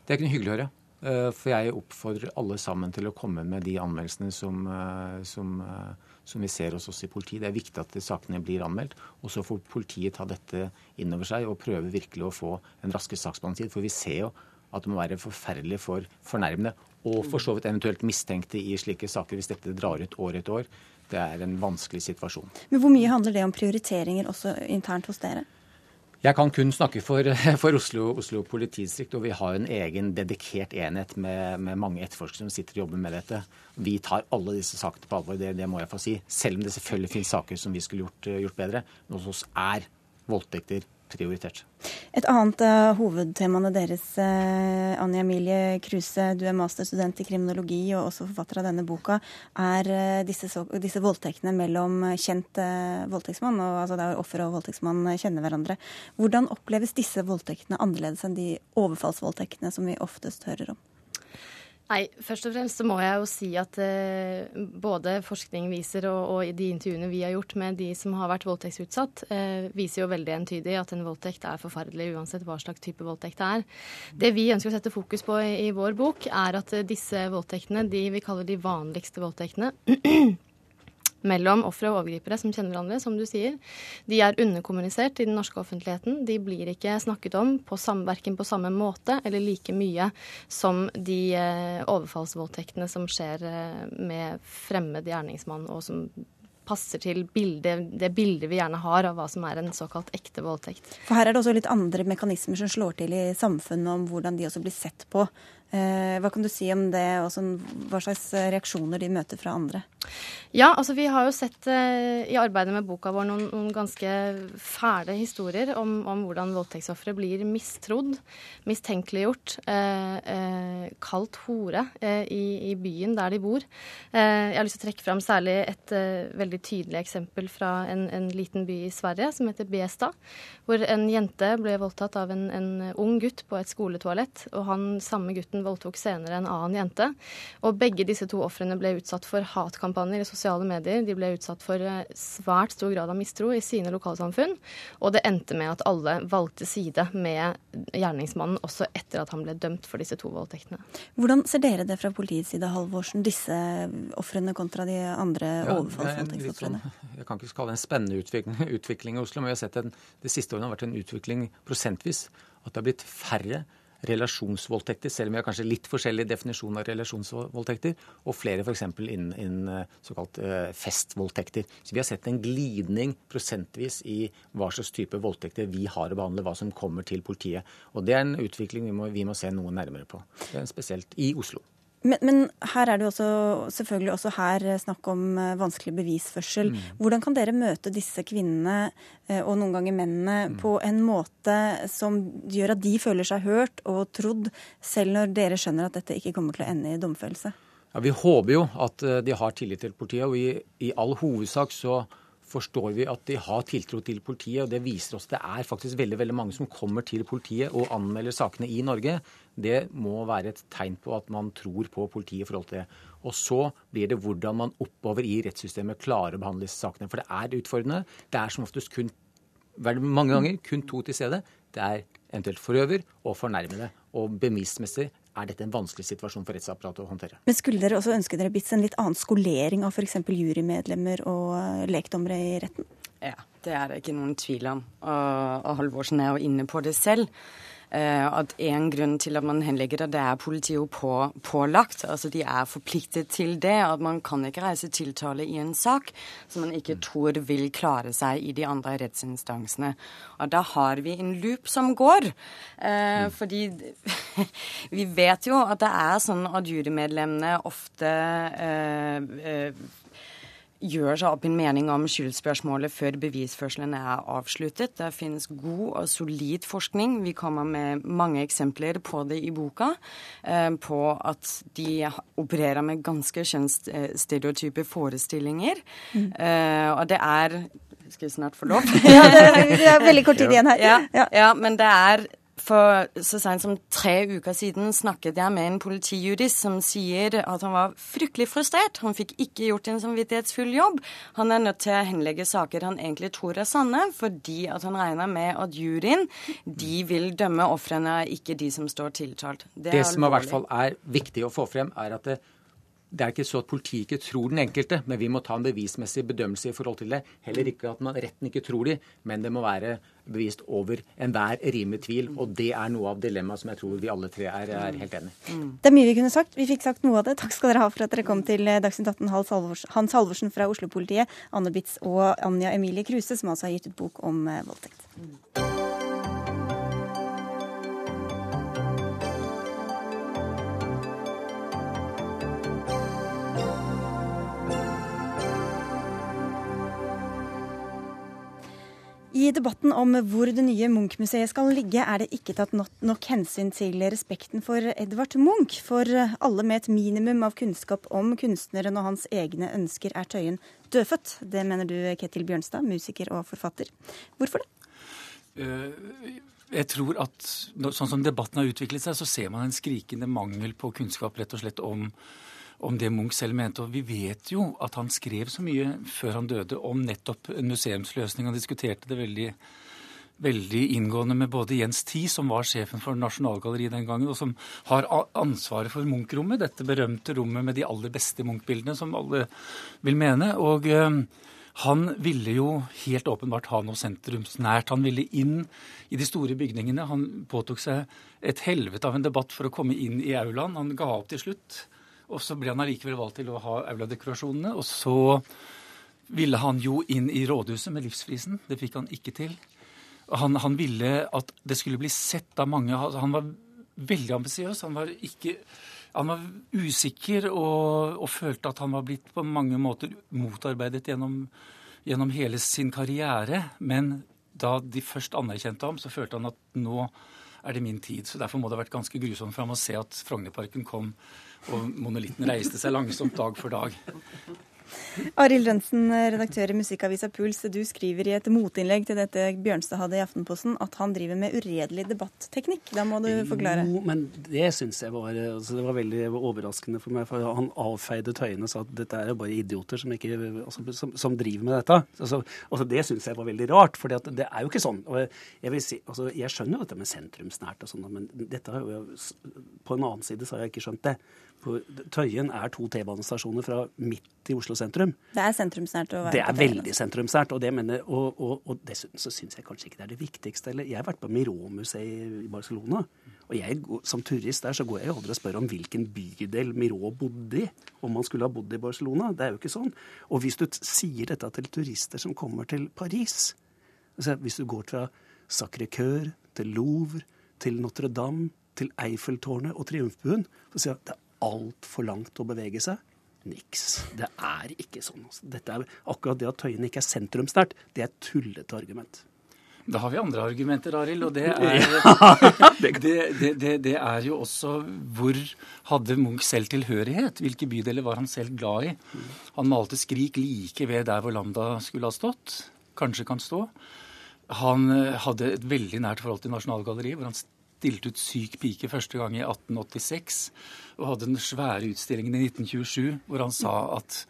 Det er ikke noe hyggelig å høre. Eh, for jeg oppfordrer alle sammen til å komme med de anmeldelsene som, eh, som, eh, som vi ser hos oss i politiet. Det er viktig at sakene blir anmeldt. Og så får politiet ta dette inn over seg og prøve virkelig å få en raskere saksbehandlingstid. For vi ser jo at det må være forferdelig for fornærmede og for så vidt eventuelt mistenkte i slike saker hvis dette drar ut år etter år. Det er en vanskelig situasjon. Men Hvor mye handler det om prioriteringer også internt hos dere? Jeg kan kun snakke for, [laughs] for Oslo, Oslo politidistrikt, og vi har en egen dedikert enhet med, med mange etterforskere som sitter og jobber med dette. Vi tar alle disse sakene på alvor, det, det, må jeg få si. Selv om det selvfølgelig finnes saker som vi skulle gjort, gjort bedre. Men hos oss er voldtekter prioritert. Et annet av hovedtemaene deres, uh, Anja Emilie Kruse, du er masterstudent i kriminologi og også forfatter av denne boka, er uh, disse, disse, voldtektene mellom kjent voldtektsmann, og altså der offer og voldtektsmann kjenner hverandre. Hvordan oppleves disse voldtektene annerledes enn de overfallsvoldtektene som vi oftest hører om? Nei, først og fremst så må jeg jo si at eh, både forskning viser og, og, de intervjuene vi har gjort med de som har vært voldtektsutsatt, eh, viser jo veldig entydig at en voldtekt er forferdelig uansett hva slags type voldtekt det er. Det vi ønsker å sette fokus på i, i vår bok, er at disse voldtektene, de vi kaller de vanligste voldtektene, [clears throat] mellom ofre og overgripere som kjenner hverandre, som du sier. De er underkommunisert i den norske offentligheten. De blir ikke snakket om på verken på samme måte eller like mye som de eh, overfallsvoldtektene som skjer eh, med fremmed gjerningsmann, og som passer til bildet, det bildet vi gjerne har av hva som er en såkalt ekte voldtekt. For her er det også litt andre mekanismer som slår til i samfunnet om hvordan de også blir sett på hva kan du si om det, og sånn, hva slags reaksjoner de møter fra andre? Ja, altså vi har jo sett eh, i arbeidet med boka vår noen, noen ganske fæle historier om, om hvordan voldtektsofre blir mistrodd, mistenkeliggjort, eh, eh, kalt hore eh, i, i, byen der de bor. Eh, jeg har lyst til å trekke fram særlig et eh, veldig tydelig eksempel fra en, en, liten by i Sverige som heter Besta, hvor en jente ble voldtatt av en, en ung gutt på et skoletoalett, og han samme gutten voldtok senere en annen jente. Og begge disse to ofrene ble utsatt for hatkampanjer i sosiale medier. De ble utsatt for eh, svært stor grad av mistro i sine lokalsamfunn. Og det endte med at alle valgte side med gjerningsmannen også etter at han ble dømt for disse to voldtektene. Hvordan ser dere det fra politiets side, Halvorsen, disse ofrene kontra de andre ja, overfallsvoldtektsofrene? Sånn, jeg kan ikke kalle det en spennende utvikling, utvikling, i Oslo, men vi har sett en, det siste året har vært en utvikling prosentvis. At det har blitt færre relasjonsvoldtekter, selv om vi har kanskje litt forskjellig definisjon av relasjonsvoldtekter, og flere f.eks. innen, innen eh, såkalt uh, festvoldtekter. Så vi har sett en glidning prosentvis i hva slags type voldtekter vi har å behandle, hva som kommer til politiet. Og det er en utvikling vi må, vi må se noe nærmere på, spesielt i Oslo. Men, men, her er det jo også, selvfølgelig også her snakk om eh, vanskelig bevisførsel. Mm. Hvordan kan dere møte disse kvinnene, eh, og noen ganger mennene, mm. på en måte som gjør at de føler seg hørt og trodd, selv når dere skjønner at dette ikke kommer til å ende i domfellelse? Ja, Vi håper jo at eh, de har tillit til politiet, og i, i all hovedsak så forstår vi at de har tiltro til politiet. og Det viser oss det er faktisk veldig veldig mange som kommer til politiet og anmelder sakene i Norge. Det må være et tegn på at man tror på politiet i forhold til det. Og så blir det hvordan man oppover i rettssystemet klarer å behandle disse sakene. For det er utfordrende. Det er som oftest kun mange ganger kun to til stede. Det er eventuelt forøver og fornærmede. Og bevismessig er dette en vanskelig situasjon for rettsapparatet å håndtere. Men skulle dere også ønske dere bitt en litt annen skolering av f.eks. jurymedlemmer og lekdommere i retten? Ja, det er det ikke noen tvil om. Og, og Halvorsen er jo inne på det selv. Eh, at en grunn til at man henlegger det, det er politiet på, pålagt. Altså de er forpliktet til det. At man kan ikke reise tiltale i en sak som man ikke tror vil klare seg i de andre rettsinstansene. Og da har vi en loop som går. Eh, mm. fordi [laughs] vi vet jo at det er sånn at jurymedlemmene ofte eh, eh gjør seg opp en mening om skyldspørsmålet før bevisførselen er avsluttet. Det finnes god og solid forskning. Vi kommer med mange eksempler på det i boka. Eh, på at de opererer med ganske kjønnsstereotype forestillinger. Mm. Og det er Skal vi snart få lov? [laughs] ja, det er veldig kort tid [laughs] igjen her. Ja, ja, men det er for så sent som tre uker siden snakket jeg med en politijurist som sier at han var fryktelig frustrert. Han fikk ikke gjort en samvittighetsfull jobb. Han er nødt til å henlegge saker han egentlig tror er sanne, fordi at han regner med at juryen de vil dømme ofrene, ikke de som står tiltalt. Det, det som i hvert fall er viktig å få frem, er at det det er ikke så at politiet ikke tror den enkelte, men vi må ta en bevismessig bedømmelse i forhold til det. Heller ikke at man retten ikke tror de, men det må være bevist over enhver rimelig tvil. Og det er noe av dilemmaet som jeg tror vi alle tre er, er helt enig i. Mm. Det er mye vi kunne sagt. Vi fikk sagt noe av det. Takk skal dere ha for at dere kom til eh, Dagsnytt 18. Hans Halvorsen fra Oslo-politiet, Anne Bitz og Anja Emilie Kruse, som altså har gitt ut bok om eh, voldtekt. I debatten om hvor det nye Munch-museet skal ligge, er det ikke tatt nok hensyn til respekten for Edvard Munch. For alle med et minimum av kunnskap om kunstneren og hans egne ønsker er Tøyen dødfødt. Det mener du, Ketil Bjørnstad, musiker og forfatter. Hvorfor det? Eh, jeg tror at sånn som debatten har utviklet seg, så ser man en skrikende mangel på kunnskap rett og slett om om det Munch selv mente. Og vi vet jo at han skrev så mye før han døde om nettopp en museumsløsning. Han diskuterte det veldig, veldig inngående med både Jens Tie, som var sjefen for Nasjonalgalleriet den gangen, og som har ansvaret for Munch-rommet, dette berømte rommet med de aller beste Munch-bildene, som alle vil mene. Og uh, han ville jo helt åpenbart ha noe sentrumsnært. Han ville inn i de store bygningene. Han påtok seg et helvete av en debatt for å komme inn i aulaen. Han ga opp til slutt. Og så ble han allikevel valgt til å ha auladekorasjonene. Og så ville han jo inn i rådhuset med livsfrisen. Det fikk han ikke til. Han, han, ville at det skulle bli sett av mange. Han var veldig ambisiøs. Han var ikke han var usikker og, og, følte at han var blitt på mange måter motarbeidet gjennom, gjennom hele sin karriere. Men da de først anerkjente ham, så følte han at nå er det min tid. Så Derfor må det ha vært ganske grusomt for ham å se at Frognerparken kom, og monolitten reiste seg langsomt dag for dag. Arild Rønsen, redaktør i musikkavisa Puls. Du skriver i et motinnlegg til dette Bjørnstad hadde i Aftenposten at han driver med uredelig debatteknikk. Da må du forklare. Jo, men det syns jeg var, altså det var veldig overraskende for meg. For han avfeide Tøyene og sa at dette er jo bare idioter som, ikke, altså, som, som driver med dette. Altså, altså det syns jeg var veldig rart, for det er jo ikke sånn. Jeg, si, altså, jeg skjønner jo dette med sentrumsnært og sånn, men dette har jo, på en annen side så har jeg ikke skjønt det. Tøyen er to T-banestasjoner fra midt i Oslo sentrum. Det er sentrumsnært å være Det er veldig sentrumsnært. Og, det mener, og, og, og dessuten så syns jeg kanskje ikke det er det viktigste. Eller, jeg har vært på Miró-museet i Barcelona. Og jeg, som turist der så går jeg jo aldri og spør om hvilken bydel Miró bodde i. Om man skulle ha bodd i Barcelona. Det er jo ikke sånn. Og hvis du sier dette til turister som kommer til Paris altså Hvis du går fra Sacré-Cœur til Louvre til Notre-Dame til Eiffeltårnet og Triumfbuen, så sier jeg at det er altfor langt å bevege seg. Niks. Det er ikke sånn. Altså. Dette er, akkurat det at Tøyen ikke er sentrumsnært, det er et tullete argument. Da har vi andre argumenter, Arild. Og det [laughs] er, det, det, det, er jo også hvor hadde Munch selv tilhørighet? Hvilke bydeler var han selv glad i? Han malte 'Skrik' like ved der hvor Lambda skulle ha stått. Kanskje kan stå. Han eh, hadde et veldig nært forhold til Nasjonalgalleriet, hvor han stilte ut 'Syk pike' første gang i 1886, og hadde den svære utstillingen i 1927 hvor han sa at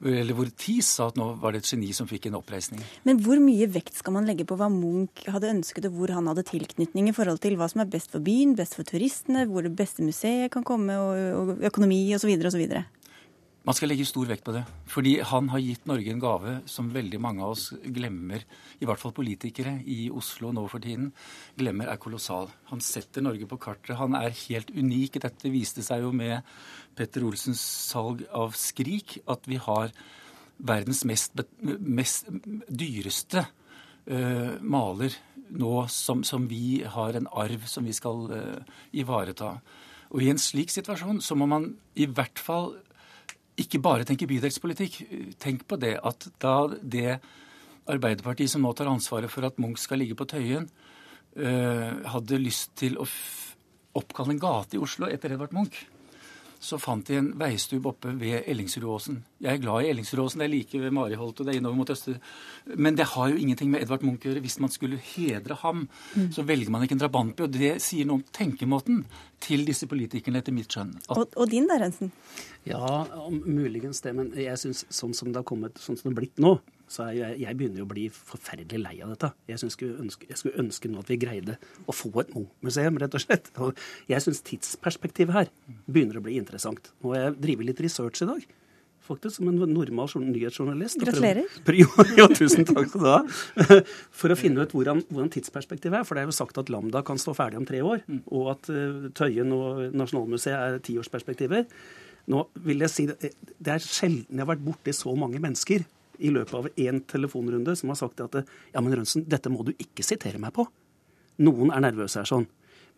eller hvor Thies sa at nå var det et geni som fikk en oppreisning. Men hvor mye vekt skal man legge på hva Munch hadde ønsket, og hvor han hadde tilknytning i forhold til hva som er best for byen, best for turistene, hvor det beste museet kan komme, og, og økonomi osv. osv.? Man skal legge stor vekt på det. Fordi han har gitt Norge en gave som veldig mange av oss glemmer, i hvert fall politikere i Oslo nå for tiden, glemmer er kolossal. Han setter Norge på kartet. Han er helt unik. Dette viste seg jo med Petter Olsens salg av Skrik, at vi har verdens mest, mest dyreste uh, maler nå som, som, vi har en arv som vi skal uh, ivareta. Og i en slik situasjon så må man i hvert fall ikke bare tenke bydelspolitikk. Tenk på det at da det Arbeiderpartiet som nå tar ansvaret for at Munch skal ligge på Tøyen, øh, hadde lyst til å oppkalle en gate i Oslo etter Edvard Munch, så fant de en veistubb oppe ved Ellingsrudåsen. Jeg er glad i Ellingsrudåsen, det er like ved Mariholt og det er innover mot øster. Men det har jo ingenting med Edvard Munch å gjøre. Hvis man skulle hedre ham, mm. så velger man ikke en drabantby. Og det sier noe om tenkemåten til disse politikerne, etter mitt skjønn. Og, og, din der, Rensen? Ja, muligens det. Men jeg syns sånn som det har kommet, sånn som det har blitt nå, så jeg, jeg, begynner jo å bli forferdelig lei av dette. Jeg, skulle ønske, jeg skulle ønske nå at vi greide å få et Munch-museum, rett og slett. Og jeg syns tidsperspektivet her begynner å bli interessant. Nå har jeg drevet litt research i dag. Faktisk, som en normal nyhetsjournalist. Gratulerer. [laughs] ja, tusen takk skal du ha. [laughs] For å finne ut hvordan, hvordan, tidsperspektivet er. For det er jo sagt at Lambda kan stå ferdig om tre år, og at uh, Tøyen og Nasjonalmuseet er tiårsperspektiver. Nå vil jeg si det, det er sjelden jeg har vært borti så mange mennesker i løpet av én telefonrunde som har sagt at ja, men Rønsen, dette må du ikke sitere meg på. Noen er nervøse her sånn.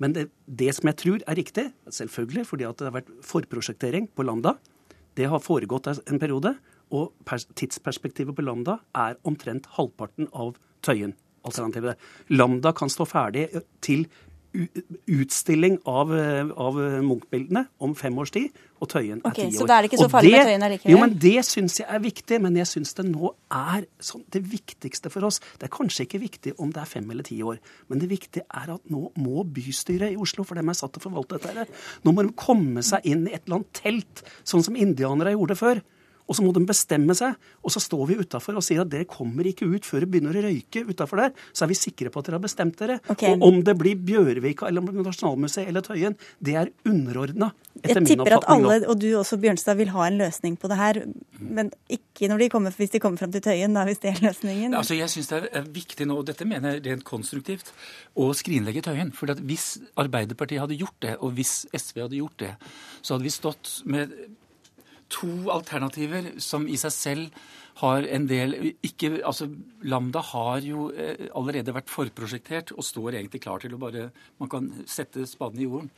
Men det, det som jeg tror er riktig, selvfølgelig fordi det har vært forprosjektering på Lambda, det har foregått en periode, og tidsperspektivet på Lambda er omtrent halvparten av Tøyen-alternativet. Lambda kan stå ferdig til utstilling av, av Munch-bildene om fem års tid, og Tøyen er okay, ti år. Så da er det ikke så farlig med Tøyen allikevel? Jo, men Det syns jeg er viktig, men jeg syns det nå er sånn, det viktigste for oss. Det er kanskje ikke viktig om det er fem eller ti år, men det viktige er at nå må bystyret i Oslo, for dem er satt til å forvalte dette, nå må de komme seg inn i et eller annet telt, sånn som indianere gjorde før. Og så må de bestemme seg. Og så står vi utafor og sier at dere kommer ikke ut før det begynner å røyke utafor der. Så er vi sikre på at dere har bestemt dere. Okay. Og om det blir Bjørvika eller Nasjonalmuseet eller Tøyen, det er underordna. Jeg tipper at alle, og du også, Bjørnstad, vil ha en løsning på det her. Men ikke de kommer, hvis de kommer fram til Tøyen, da, hvis det er løsningen? Altså, jeg syns det er viktig nå, og dette mener jeg rent konstruktivt, å skrinlegge Tøyen. For hvis Arbeiderpartiet hadde gjort det, og hvis SV hadde gjort det, så hadde vi stått med to alternativer som i seg selv har en del ikke, altså Lambda har jo eh, allerede vært forprosjektert og står egentlig klar til å bare Man kan sette spaden i jorden.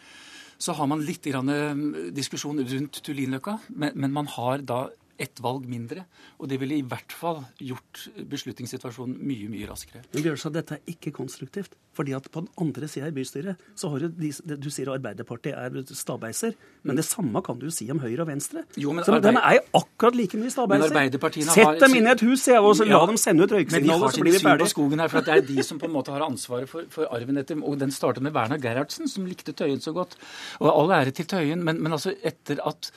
Så har man litt grann, eh, diskusjon rundt Tullinløkka, men, men man har da ett valg mindre. Og det ville i hvert fall gjort beslutningssituasjonen mye mye raskere. Men Bjørnstad, dette er ikke konstruktivt. Fordi at på den andre sida i bystyret så har du de, Du sier Arbeiderpartiet er stabeiser, men det samme kan du jo si om Høyre og Venstre. Jo, men så arbeid... De er jo akkurat like mye stabeiser. Sett har... dem inn i et hus og la ja, dem sende ut røyksignaler, så blir vi ferdige. Skogen her, for Det er de som på en måte har ansvaret for, for arven etter Og den startet med Werner Gerhardsen, som likte Tøyen så godt. Og all ære til Tøyen, men, men altså etter at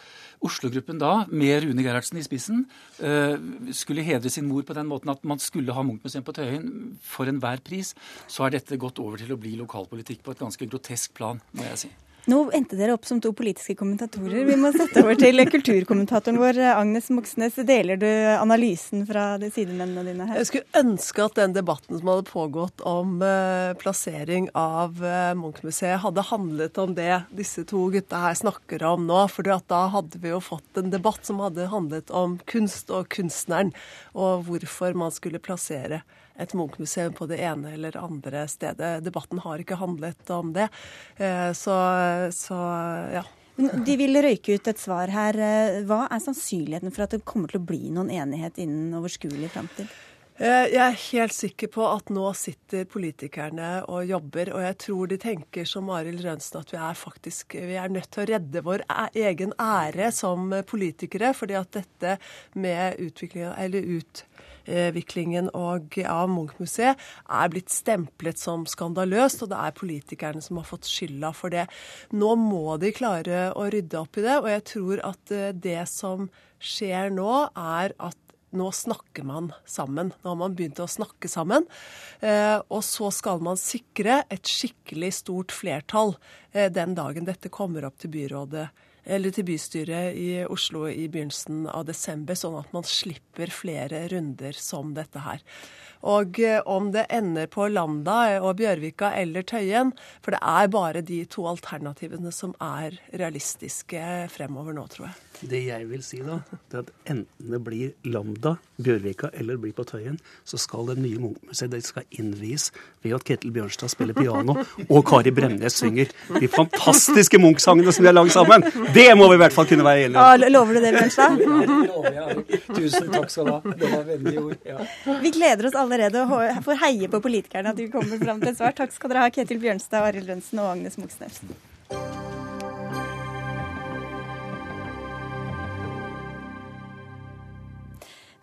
Oslo-gruppen da, med Rune Gerhardsen i spissen, eh, skulle hedre sin mor på den måten at man skulle ha Munch-museum på Tøyen for enhver pris, så er dette gått over til å bli lokalpolitikk på et ganske grotesk plan, må jeg si. Nå endte dere opp som to politiske kommentatorer. Vi må sette over til kulturkommentatoren vår, Agnes Moxnes. Deler du analysen fra de sidemennene dine her? Jeg skulle ønske at den debatten som hadde pågått om uh, plassering av uh, Munch-museet, hadde handlet om det disse to gutta her snakker om nå. For da hadde vi jo fått en debatt som hadde handlet om kunst og kunstneren, og hvorfor man skulle plassere et Munch-museum på det ene eller andre stedet. Debatten har ikke handlet om det. Eh, så, så ja. De vil røyke ut et svar her. Eh, hva er sannsynligheten for at det kommer til å bli noen enighet innen overskuelig framtid? Eh, jeg er helt sikker på at nå sitter politikerne og jobber, og jeg tror de tenker som Arild Rønsen at vi er faktisk vi er nødt til å redde vår egen ære som politikere. fordi at dette med utvikling, eller ut, utviklingen av Munch-museet er blitt stemplet som skandaløst, og det er politikerne som har fått skylda for det. Nå må de klare å rydde opp i det, og jeg tror at eh, det som skjer nå, er at nå snakker man sammen. Nå har man begynt å snakke sammen. Eh, og så skal man sikre et skikkelig stort flertall eh, den dagen dette kommer opp til byrådet eller til bystyret i Oslo i begynnelsen av desember, sånn at man slipper flere runder som dette her. Og eh, om det ender på Lambda og Bjørvika eller Tøyen, for det er bare de to alternativene som er realistiske fremover nå, tror jeg. Det jeg vil si da, det er at enten det blir Lambda, Bjørvika eller det blir på Tøyen, så skal det nye Munch-museet det skal innvies ved at Ketil Bjørnstad spiller piano og Kari Bremnes synger de fantastiske Munch-sangene som vi har lagd sammen. Det må vi i hvert fall kunne være enige om. Ja, lover du det, Bjørnstad? Ja, det lover jeg. Tusen takk skal du ha. Det var vennlige ord. Ja. Vi gleder oss allerede og får heie på politikerne at de kommer fram til et svar. Takk skal dere ha, Ketil Bjørnstad, Arild Lønnsen og Agnes Moxnes.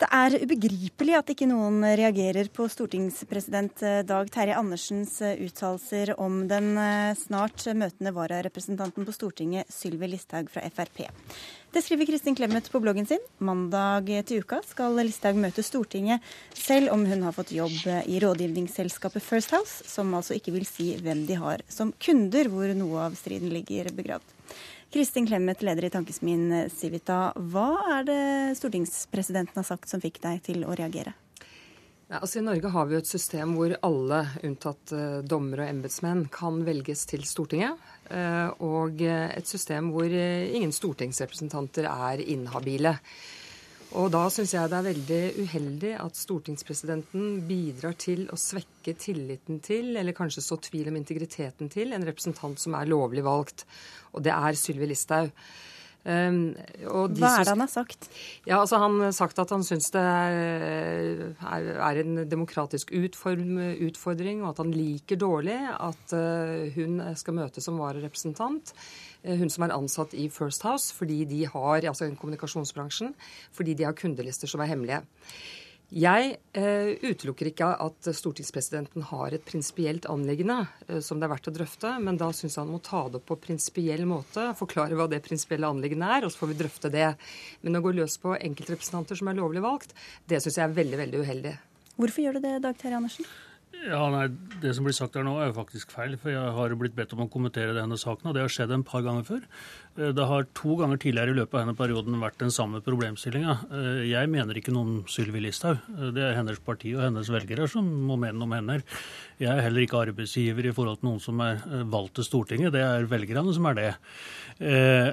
Det er ubegripelig at ikke noen reagerer på stortingspresident eh, Dag Terje Andersens eh, uttalelser om den eh, snart møtende vararepresentanten på Stortinget, Sylvi Listhaug fra Frp. Det skriver Kristin Clemet på bloggen sin. Mandag til uka skal Listhaug møte Stortinget, selv om hun har fått jobb i rådgivningsselskapet First House, som altså ikke vil si hvem de har som kunder, hvor noe av striden ligger begravd. Kristin Clemet, leder i Tankesmien Civita. Hva er det stortingspresidenten har sagt som fikk deg til å reagere? Ja, altså I Norge har vi et system hvor alle, unntatt uh, dommere og embetsmenn, kan velges til Stortinget. Uh, og et system hvor ingen stortingsrepresentanter er inhabile. Og da syns jeg det er veldig uheldig at stortingspresidenten bidrar til å svekke tilliten til, eller kanskje så tvil om integriteten til, en representant som er lovlig valgt. Og det er Sylvi Listhaug. Um, Hva er det han har sagt? Ja, altså Han har sagt at han syns det er, er, en demokratisk utform, utfordring, og at han liker dårlig at uh, hun skal møtes som vararepresentant. Uh, hun som er ansatt i First House, fordi de har, altså kommunikasjonsbransjen, fordi de har kundelister som er hemmelige. Jeg eh, utelukker ikke at stortingspresidenten har et prinsipielt anliggende eh, som det er verdt å drøfte, men da syns jeg han må ta det opp på prinsipiell måte, forklare hva det prinsipielle anliggende er, og så får vi drøfte det. Men å gå løs på enkeltrepresentanter som er lovlig valgt, det syns jeg er veldig, veldig uheldig. Hvorfor gjør du det, Dag Terje Andersen? Ja, nei, Det som blir sagt her nå, er jo faktisk feil. For jeg har blitt bedt om å kommentere denne saken, og det har skjedd en par ganger før. Eh, det har to ganger tidligere i løpet av denne perioden vært den samme problemstillinga. Eh, jeg mener ikke noe om Sylvi Listhaug. Eh, det er hennes parti og hennes velgere som må mene noe om henne. Jeg er heller ikke arbeidsgiver i forhold til noen som er valgt til Stortinget. Det er velgerne som er det.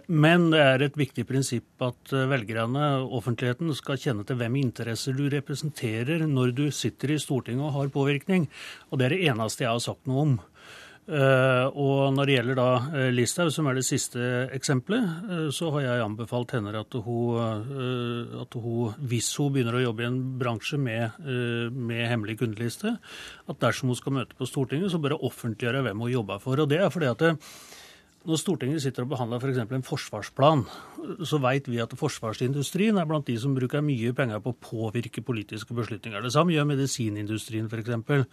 Men det er et viktig prinsipp at velgerne, offentligheten, skal kjenne til hvem interesser du representerer når du sitter i Stortinget og har påvirkning. Og det er det eneste jeg har sagt noe om. Uh, og når det gjelder da uh, Listhaug, som er det siste eksempelet, uh, så har jeg anbefalt henne at hun, at hun, hvis hun begynner å jobbe i en bransje med, med hemmelig kundeliste, at dersom hun skal møte på Stortinget, så bør hun offentliggjøre hvem hun jobber for. Og det er fordi at når Stortinget sitter og behandler f.eks. For en forsvarsplan, så vet vi at forsvarsindustrien er blant de som bruker mye penger på å påvirke politiske beslutninger. Det samme gjør medisinindustrien f.eks.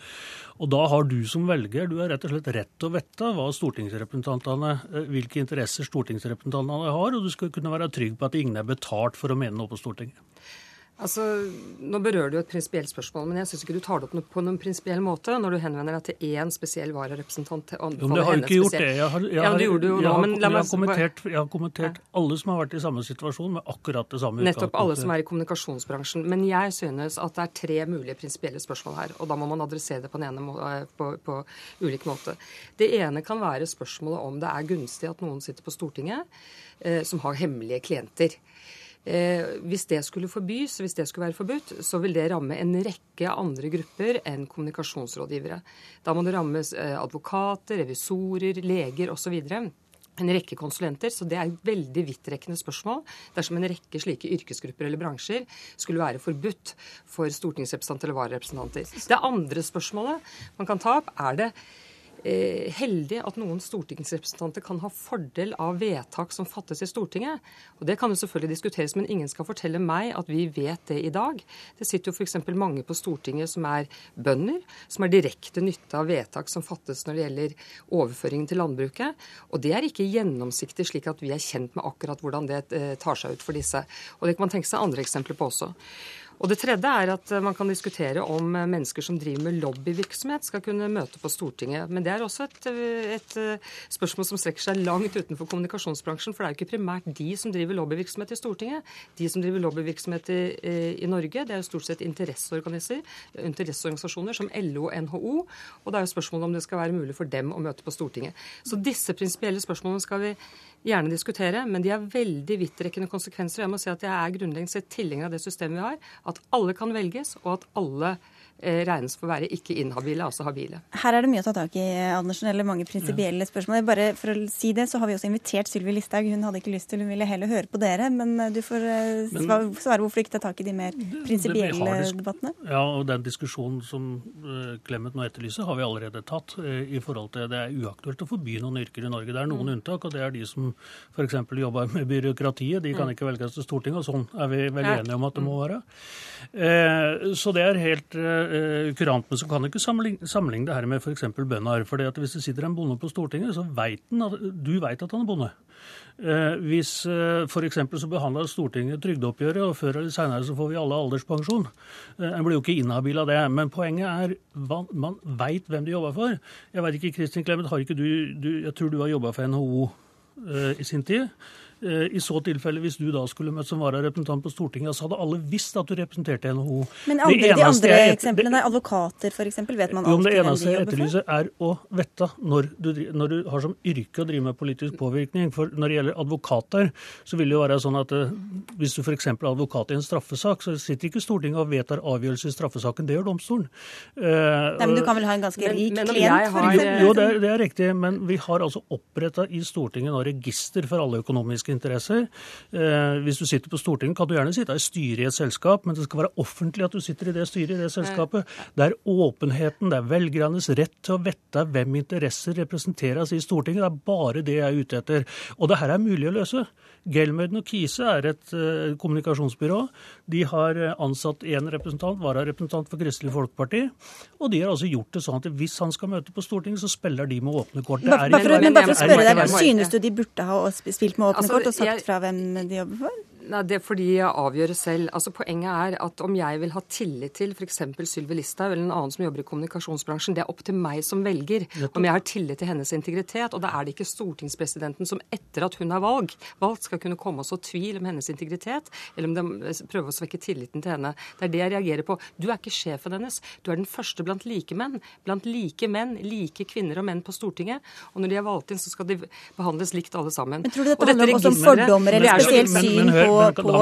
Og da har du som velger du har rett og slett rett til å vite hva stortingsrepresentantene, eh, hvilke interesser stortingsrepresentantene har, og du skal kunne være trygg på at ingen er betalt for å mene noe på Stortinget. Altså, Nå berører du et prinsipielt spørsmål, men jeg syns ikke du tar det opp på noen prinsipiell måte når du henvender deg til én spesiell vararepresentant. Jo, men jeg har ikke gjort det. Jeg har, jeg, ja, du gjorde det jo nå. Jeg har kommentert, har kommentert alle som har vært i samme situasjon, med akkurat det samme Nettopp alle som er i kommunikasjonsbransjen. Men jeg synes at det er tre mulige prinsipielle spørsmål her, og da må man adressere det på, den ene, eh, på, på ulik måte. Det ene kan være spørsmålet om det er gunstig at noen sitter på Stortinget eh, som har hemmelige klienter. Eh, hvis det skulle forbys, hvis det skulle være forbudt, så vil det ramme en rekke andre grupper enn kommunikasjonsrådgivere. Da må det rammes eh, advokater, revisorer, leger osv. En rekke konsulenter, så Det er et veldig vidtrekkende spørsmål dersom en rekke slike yrkesgrupper eller bransjer skulle være forbudt for stortingsrepresentanter eller vararepresentanter. Det andre spørsmålet man kan ta opp, er det heldig at noen stortingsrepresentanter kan ha fordel av vedtak som fattes i Stortinget. Og Det kan jo selvfølgelig diskuteres, men ingen skal fortelle meg at vi vet det i dag. Det sitter jo f.eks. mange på Stortinget som er bønder, som har direkte nytte av vedtak som fattes når det gjelder overføringen til landbruket. Og det er ikke gjennomsiktig slik at vi er kjent med akkurat hvordan det eh, tar seg ut for disse. Og det kan man tenke seg andre eksempler på også. Og Det tredje er at man kan diskutere om mennesker som driver med lobbyvirksomhet, skal kunne møte på Stortinget. Men det er også et, et, spørsmål som strekker seg langt utenfor kommunikasjonsbransjen. For det er jo ikke primært de som driver lobbyvirksomhet i Stortinget. De som driver lobbyvirksomhet i, i Norge, det er jo stort sett interesseorganisasjoner som LO og NHO. Og det er jo spørsmålet om det skal være mulig for dem å møte på Stortinget. Så disse prinsipielle spørsmålene skal vi gjerne diskutere, men de har veldig vidtrekkende konsekvenser. Jeg må si at jeg er grunnleggende sett tilhenger av det systemet vi har, at alle kan velges, og at alle regnes for å være ikke inhabile, altså habile. Her er det mye å ta tak i, Andersen, eller mange prinsipielle ja. spørsmål. Bare for å si det, så har vi også invitert Sylvi Listhaug. Hun hadde ikke lyst til, hun ville heller høre på dere. Men eh, du får eh, men, svare hvorfor ikke tar tak i de mer prinsipielle debattene. Ja, og den diskusjonen som Clemet nå etterlyser, har vi allerede tatt. i forhold til Det er uaktuelt å forby noen yrker i Norge. Det er noen mm. unntak, og det er de som f.eks. jobber med byråkratiet. De kan mm. ikke velges til Stortinget, og sånn er vi vel enige om at det må mm. være. Så det er helt eh, kurant. Men så kan du ikke sammenligne, sammenligne det her med f.eks. bønder. For hvis det sitter en bonde på Stortinget, så vet at, du veit at han er bonde. Eh, hvis eh, f.eks. så behandler Stortinget trygdeoppgjøret, og før eller senere så får vi alle alderspensjon. Eh, en blir jo ikke inhabil av det. Men poenget er man veit hvem du jobber for. Jeg vet ikke, Kristin Clemet, har ikke du, du Jeg tror du har jobba for NHO i sin tid. Eh, I så tilfelle, hvis du da skulle møtt som vararepresentant på Stortinget, så hadde alle visst at du representerte NHO. Men andre, de andre eksemplene, advokater f.eks., vet man alltid hvem de jobber for? Det eneste jeg etterlyser, er å vite når du, når du har som yrke å drive med politisk påvirkning. For når det gjelder advokater, så vil det jo være sånn at eh, hvis du f.eks. er advokat i en straffesak, så sitter ikke Stortinget og vedtar avgjørelse i straffesaken, det gjør domstolen. Uh, Nei, Men du kan vel ha en ganske rik men, klient, f.eks.? Jo, jo det, er, det er riktig, men vi har altså oppretta i Stortinget nå register for alle økonomiske økonomiske interesser. Eh, hvis du sitter på Stortinget, kan du gjerne sitte i styret i et selskap, men det skal være offentlig at du sitter i det styret i det selskapet. Det er åpenheten, det er velgernes rett til å vite hvem interesser representeres i Stortinget. Det er bare det jeg er ute etter. Og det her er mulig å løse. Gelmøyden og Kise er et uh, kommunikasjonsbyrå. De har eh, ansatt én representant, vararepresentant for Kristelig Folkeparti. Og de har altså gjort det sånn at hvis han skal møte på Stortinget, så spiller de med åpne kort. Bare, men, men, men bare for å spørre deg, Synes du de burde ha spilt med åpne altså, kort og sagt fra hvem de jobber for? Nei, Det er fordi jeg avgjør selv. Altså Poenget er at om jeg vil ha tillit til f.eks. Sylvi Listhaug eller en annen som jobber i kommunikasjonsbransjen, det er opp til meg som velger om jeg har tillit til hennes integritet. Og da er det ikke stortingspresidenten som etter at hun er valg, valgt, skal kunne komme og så tvil om hennes integritet, eller om de prøver å svekke tilliten til henne. Det er det jeg reagerer på. Du er ikke sjefen hennes. Du er den første blant like menn. Blant like menn, like kvinner og menn på Stortinget. Og når de er valgt inn, så skal de behandles likt alle sammen. Men tror du dette handler også om fordommer eller spesielt syn på, på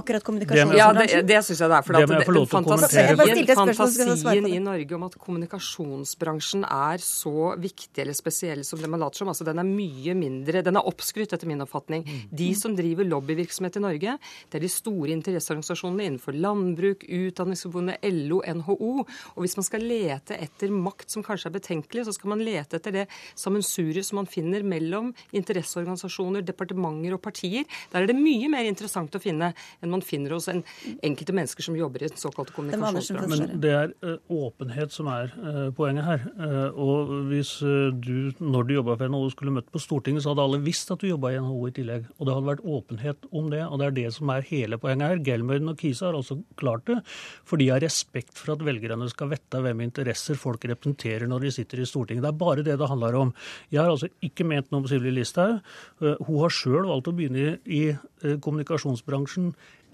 akkurat kommunikasjon? Ja, det, det syns jeg det er. For det det, fantasien, fantasien i Norge om at kommunikasjonsbransjen er så viktig eller spesiell som det man later som, altså den er mye mindre Den er oppskrytt, etter min oppfatning. De som driver lobbyvirksomhet i Norge, det er de store interesseorganisasjonene innenfor landbruk, Utdanningsforbundet, LO, NHO. Og hvis man skal lete etter makt som kanskje er betenkelig, så skal man lete etter det sammensuriet som man finner mellom interesseorganisasjoner, departementer og partier. Der er det mye mer interessant å finne enn man finner hos en enkelte mennesker som jobber i et såkalt kommunikasjonsbransje. Men det er uh, åpenhet som er uh, poenget her. Uh, og hvis du, når du jobba for NHO, skulle møtt på Stortinget, så hadde alle visst at du jobba i NHO i tillegg. Og det hadde vært åpenhet om det. Og det er det som er hele poenget her. Gelmøyden og Kisa har også klart det, for de har respekt for at velgerne skal vite hvem interesser folk representerer når de sitter i Stortinget. Det er bare det det handler om. Jeg har altså ikke ment noe om Sylvi Listhaug. Hun har sjøl valgt å begynne i kommunikasjonsbransjen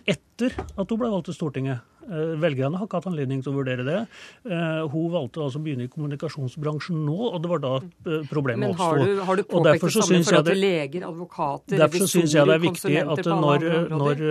etter at hun ble valgt til Stortinget. Eh, velgerne har ikke hatt anledning til å vurdere det. Eh, hun valgte altså å begynne i kommunikasjonsbransjen nå, og det var da eh, problemet oppsto. Men har du, har du påpekt det samme i forhold til leger, advokater, Derfor syns jeg det er viktig at når, når,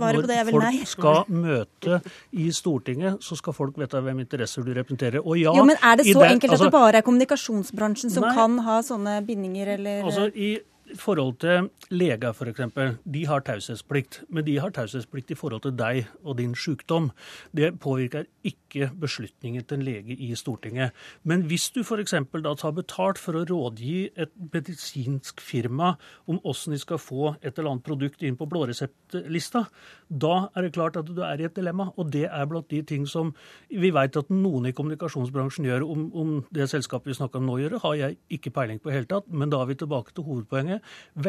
når folk skal møte i Stortinget, så skal folk vite hvem interesser du representerer. Og ja, jo, men er det så enkelt at altså, det bare er kommunikasjonsbransjen som nei, kan ha sånne bindinger, eller altså, i forhold til leger f.eks. De har taushetsplikt, men de har taushetsplikt i forhold til deg og din sykdom. Det påvirker ikke beslutningen til en lege i Stortinget. Men hvis du f.eks. da tar betalt for å rådgi et medisinsk firma om hvordan de skal få et eller annet produkt inn på blåreseptlista, da er det klart at du er i et dilemma. Og det er blant de ting som vi vet at noen i kommunikasjonsbransjen gjør. Om, om det selskapet vi snakker om nå gjør har jeg ikke peiling på i hele tatt. Men da er vi tilbake til hovedpoenget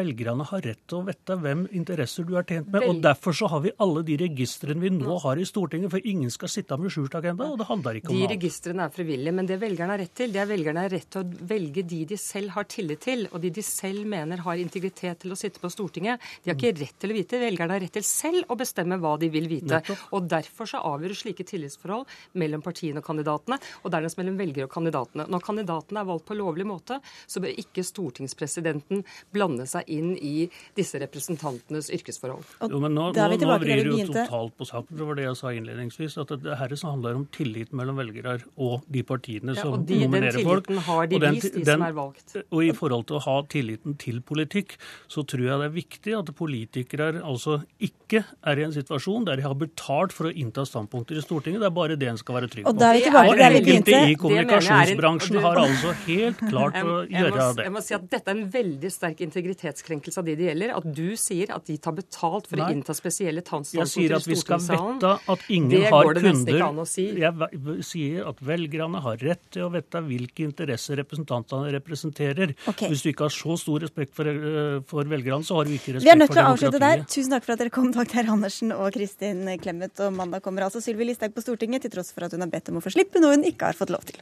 velgerne har rett til å vite hvem interesser du er tjent med. og Derfor så har vi alle de registrene vi nå har i Stortinget, for ingen skal sitte med skjult agenda. og det handler ikke om De registrene er frivillige, men det velgerne har rett til, det er velgerne har rett til å velge de de selv har tillit til, og de de selv mener har integritet til å sitte på Stortinget. De har ikke rett til å vite. Velgerne har rett til selv å bestemme hva de vil vite. Og Derfor så avgjør slike tillitsforhold mellom partiene og kandidatene, og dernest mellom velgere og kandidatene. Når kandidatene er valgt på lovlig måte, så bør ikke stortingspresidenten blande blande seg inn i disse representantenes yrkesforhold. Jo, men Nå, nå, nå vrir du jo totalt på saken. Det var det jeg sa innledningsvis. at det her handler om tillit mellom velgere og de partiene som ja, de, nominerer folk. Den tilliten har de den, vist, de som er valgt. Og i forhold til å ha tilliten til politikk, så tror jeg det er viktig at politikere altså ikke er i en situasjon der de har betalt for å innta standpunkter i Stortinget. Det er bare det en skal være trygg på. Og, og enkelte i kommunikasjonsbransjen har altså helt klart [laughs] å gjøre det. Jeg må si at dette er en veldig sterk integritetskrenkelse av de det gjelder, at du sier at de tar betalt for Nei. å innta spesielle tannstandpunkter i stortingssalen. Jeg sier at vi skal vite at ingen det går det kunder. Ikke an å si. Jeg sier at velgerne har rett til å vite hvilke interesser representantene representerer. Okay. Hvis du ikke har så stor respekt for, eh, for velgerne, så har du ikke respekt for demokratiet. Vi er nødt til å avslutte der. Tusen takk for at dere kom, Dagter Andersen og Kristin Clemet. Og mandag kommer altså Sylvi Listhaug på Stortinget, til tross for at hun har bedt om å få slippe noe hun ikke har fått lov til.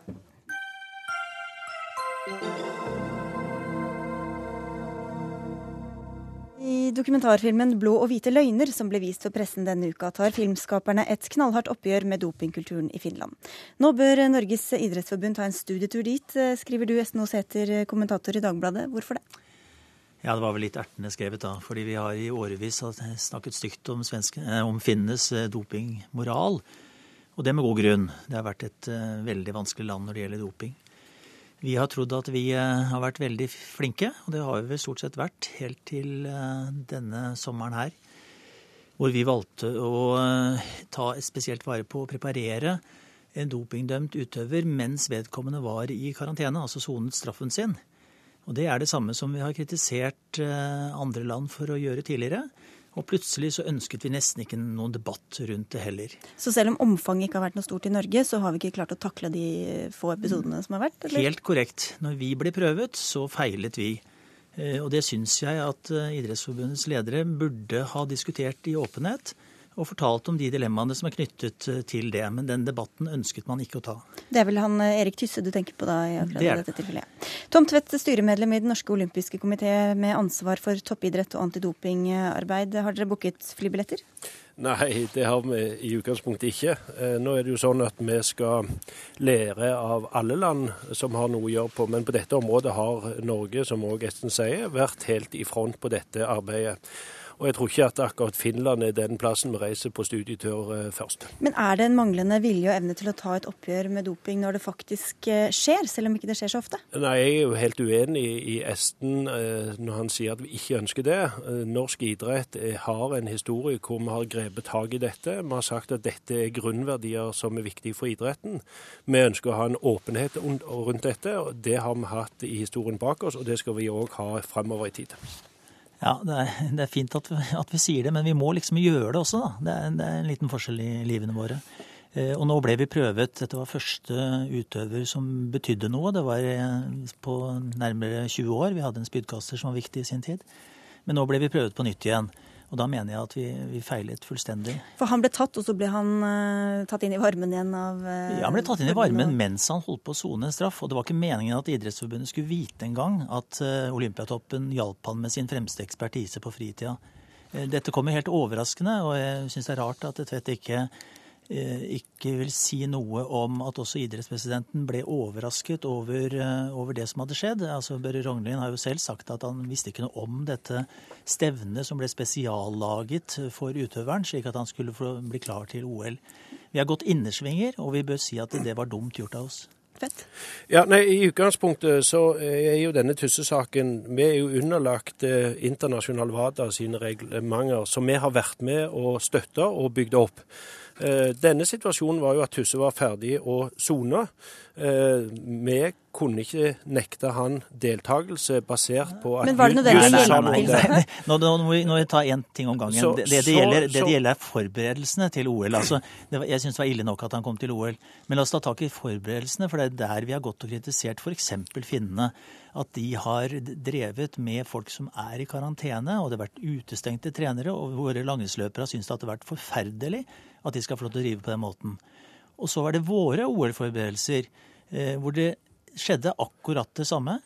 I dokumentarfilmen 'Blå og hvite løgner', som ble vist for pressen denne uka, tar filmskaperne et knallhardt oppgjør med dopingkulturen i Finland. Nå bør Norges idrettsforbund ta en studietur dit, skriver du Esten Sæther, kommentator i Dagbladet. Hvorfor det? Ja, det var vel litt ertende skrevet da. Fordi vi har i årevis snakket stygt om, svenske, eh, om finnenes eh, dopingmoral. Og det med god grunn. Det har vært et veldig vanskelig land når det gjelder doping. Vi har trodd at vi eh, har vært veldig flinke, og det har vi stort sett vært helt til eh, denne sommeren her. Hvor vi valgte å eh, ta spesielt vare på å preparere en dopingdømt utøver mens vedkommende var i karantene, altså sonet straffen sin. Og Det er det samme som vi har kritisert andre land for å gjøre tidligere. Og plutselig så ønsket vi nesten ikke noen debatt rundt det heller. Så selv om omfanget ikke har vært noe stort i Norge, så har vi ikke klart å takle de få episodene som har vært? Eller? Helt korrekt. Når vi ble prøvet, så feilet vi. Eh, og det syns jeg at eh, Idrettsforbundets ledere burde ha diskutert i åpenhet og fortalt om de dilemmaene som er knyttet eh, til det. Men den debatten ønsket man ikke å ta. Det er vel han Erik Tysse du tenker på da? i akkurat Det er det. dette tilfellet. Tom Tvedt, styremedlem i Den norske olympiske komité med ansvar for toppidrett og antidopingarbeid. Har dere booket flybilletter? Nei, det har vi i utgangspunktet ikke. Eh, Nå er det jo sånn at vi skal lære av alle land som har noe å gjøre på, men på dette området har Norge, som òg Esten sier, vært helt i front på dette arbeidet. Og jeg tror ikke at akkurat Finland er den plassen vi reiser på studietur eh, først. Men er det en manglende vilje og evne til å ta et oppgjør med doping når det faktisk eh, skjer, selv om ikke det skjer så ofte? Nei, jeg er jo helt uenig i Esten eh, når han sier at vi ikke ønsker det. Norsk idrett har en historie hvor vi har grepet tak i dette. Vi har sagt at dette er grunnverdier som er viktige for idretten. Vi ønsker å ha en åpenhet rundt dette, og det har vi hatt i historien bak oss, og det skal vi òg ha fremover i tid. Ja, det er, det er fint at vi, at vi sier det, men vi må liksom gjøre det også, da. Det er, det er en liten forskjell i livene våre. Eh, Og nå ble vi prøvet. Dette var første utøver som betydde noe. Det var eh, på nærmere 20 år. Vi hadde en spydkaster som var viktig i sin tid. Men nå ble vi prøvet på nytt igjen. Og da mener jeg at vi, vi feilet fullstendig. For han ble tatt, og så ble han uh, tatt inn i varmen igjen av uh, Ja, Han ble tatt inn i varmen mens han holdt på å sone en straff. Og det var ikke meningen at Idrettsforbundet skulle vite engang at uh, Olympiatoppen hjalp han med sin fremste ekspertise på fritida. Dette kommer helt overraskende, og jeg syns det er rart at Tvedt ikke, ikke vil si noe om at også idrettspresidenten ble overrasket over, eh, over det som hadde skjedd. Altså, Børre Rognlien har jo selv sagt at han visste ikke noe om dette stevnet som ble spesiallaget for utøveren, slik at han skulle bli klar til OL. Vi har gått innersvinger, og vi bør si at det var dumt gjort av oss. Ja, nei, I utgangspunktet så er jo denne Tysse-saken Vi er jo underlagt eh, internasjonal WADA sine reglementer, som vi har vært med og støtta og bygd opp. Eh, denne situasjonen var jo at Tusse var ferdig å sone. Eh, vi kunne ikke nekte han deltakelse basert på at Men var det nødvendig å hjelpe? Nå, nå, må vi, nå ta én ting om gangen. Så- det, det, det, så- gjelder, det, så- det gjelder er forberedelsene til OL. Altså, det var, jeg syns det var ille nok at han kom til OL. Men la oss ta tak i forberedelsene, for det er der vi har gått og kritisert f.eks. finnene. At de har drevet med folk som er i karantene, og det har vært utestengte trenere. Og våre langrennsløpere har syntes at det har vært forferdelig at de skal få lov til å drive på den måten. Og så var det våre OL-forberedelser, eh, hvor det skjedde akkurat det samme.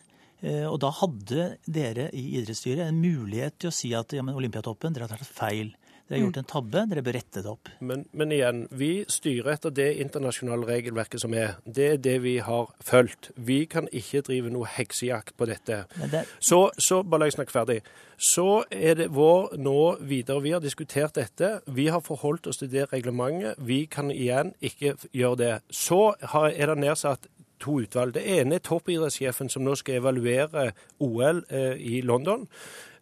Eh, Og da hadde dere i idrettsstyret en mulighet til å si at ja, men Olympiatoppen, dere har tatt feil. Dere har gjort en tabbe, dere bør rette det opp. Men, men igjen, vi styrer etter det internasjonale regelverket som er. Det er det vi har fulgt. Vi kan ikke drive noe heksejakt på dette. Det- Så, så bare la jeg snakke ferdig. Så er det vår nå videre. Vi har diskutert dette. Vi har forholdt oss til det reglementet. Vi kan igjen ikke gjøre det. Så har, er det nedsatt to utvalg. Det ene er toppidrettssjefen som nå skal evaluere OL eh, i London.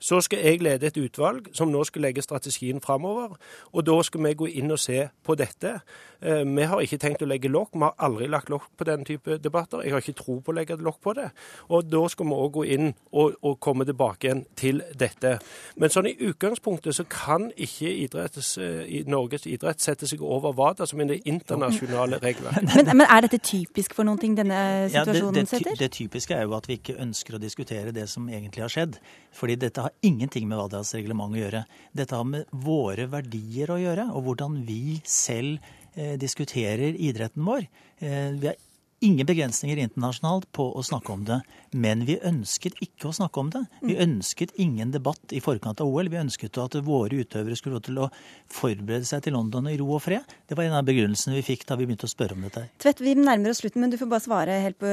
Så skal jeg lede et utvalg som nå skal legge strategien framover. Og da skal vi gå inn og se på dette. Eh, Vi har ikke tenkt å legge lokk. Vi har aldri lagt lokk på den type debatter. Jeg har ikke tro på å legge lokk på det. Og da skal vi òg gå inn og, og komme tilbake igjen til dette. Men sånn i utgangspunktet så kan ikke idretts, eh, i Norges idrett sette seg over WADA, som er det internasjonale [laughs] regelverket. Men, men er dette typisk for noen ting denne Ja, det, situasjonen det, setter? det typiske er jo at vi ikke ønsker å diskutere det som egentlig har skjedd. Fordi dette har ingenting med WADAs reglement å gjøre. Dette har med våre verdier å gjøre, og hvordan vi selv eh, diskuterer idretten vår. Eh, vi har ingen begrensninger internasjonalt på å snakke om det. Men vi ønsket ikke å snakke om det. Vi ønsket ingen debatt i forkant av OL. Vi ønsket at våre utøvere skulle få til å forberede seg til London i ro og fred. Det var en av begrunnelsene vi fikk da vi begynte å spørre om dette. her. Tvedt, vi nærmer oss slutten, men du får bare svare helt på,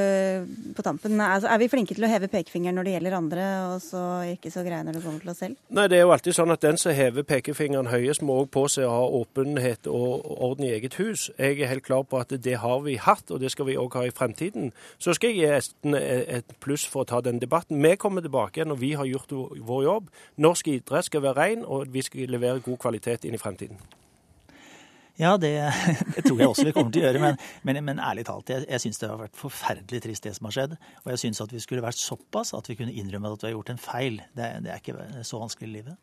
på tampen. Altså, er vi flinke til å heve pekefingeren når det gjelder andre, og så ikke så greie når det kommer til oss selv? Nei, det er jo alltid sånn at den som hever pekefingeren høyest, må òg påse å ha åpenhet og orden i eget hus. Jeg er helt klar på at det har vi hatt, og det skal vi òg ha i fremtiden. Så skal jeg gi Esten et pluss for å ta den debatten. Vi kommer tilbake når vi har gjort vår jobb. Norsk idrett skal være ren, og vi skal levere god kvalitet inn i fremtiden. Ja, det, [laughs] det tror jeg også vi kommer til å gjøre. Men, men, men ærlig talt, jeg, jeg syns det har vært forferdelig trist det som har skjedd. Og jeg syns at vi skulle vært såpass at vi kunne innrømme at vi har gjort en feil. Det, det er ikke så vanskelig i livet.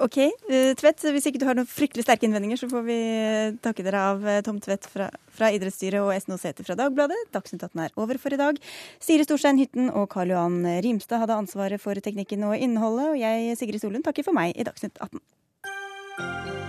OK. Uh, Tvedt, hvis ikke du har noen fryktelig sterke innvendinger, så får vi uh, takke dere av uh, Tom Tvedt fra, fra idrettsstyret og Esno Sæther fra Dagbladet. Dagsnytt 18 er over for i dag. Siri Storstein Hytten og Karl Johan Rimstad hadde ansvaret for teknikken og innholdet, og jeg, Sigrid Solund, takker for meg i Dagsnytt 18.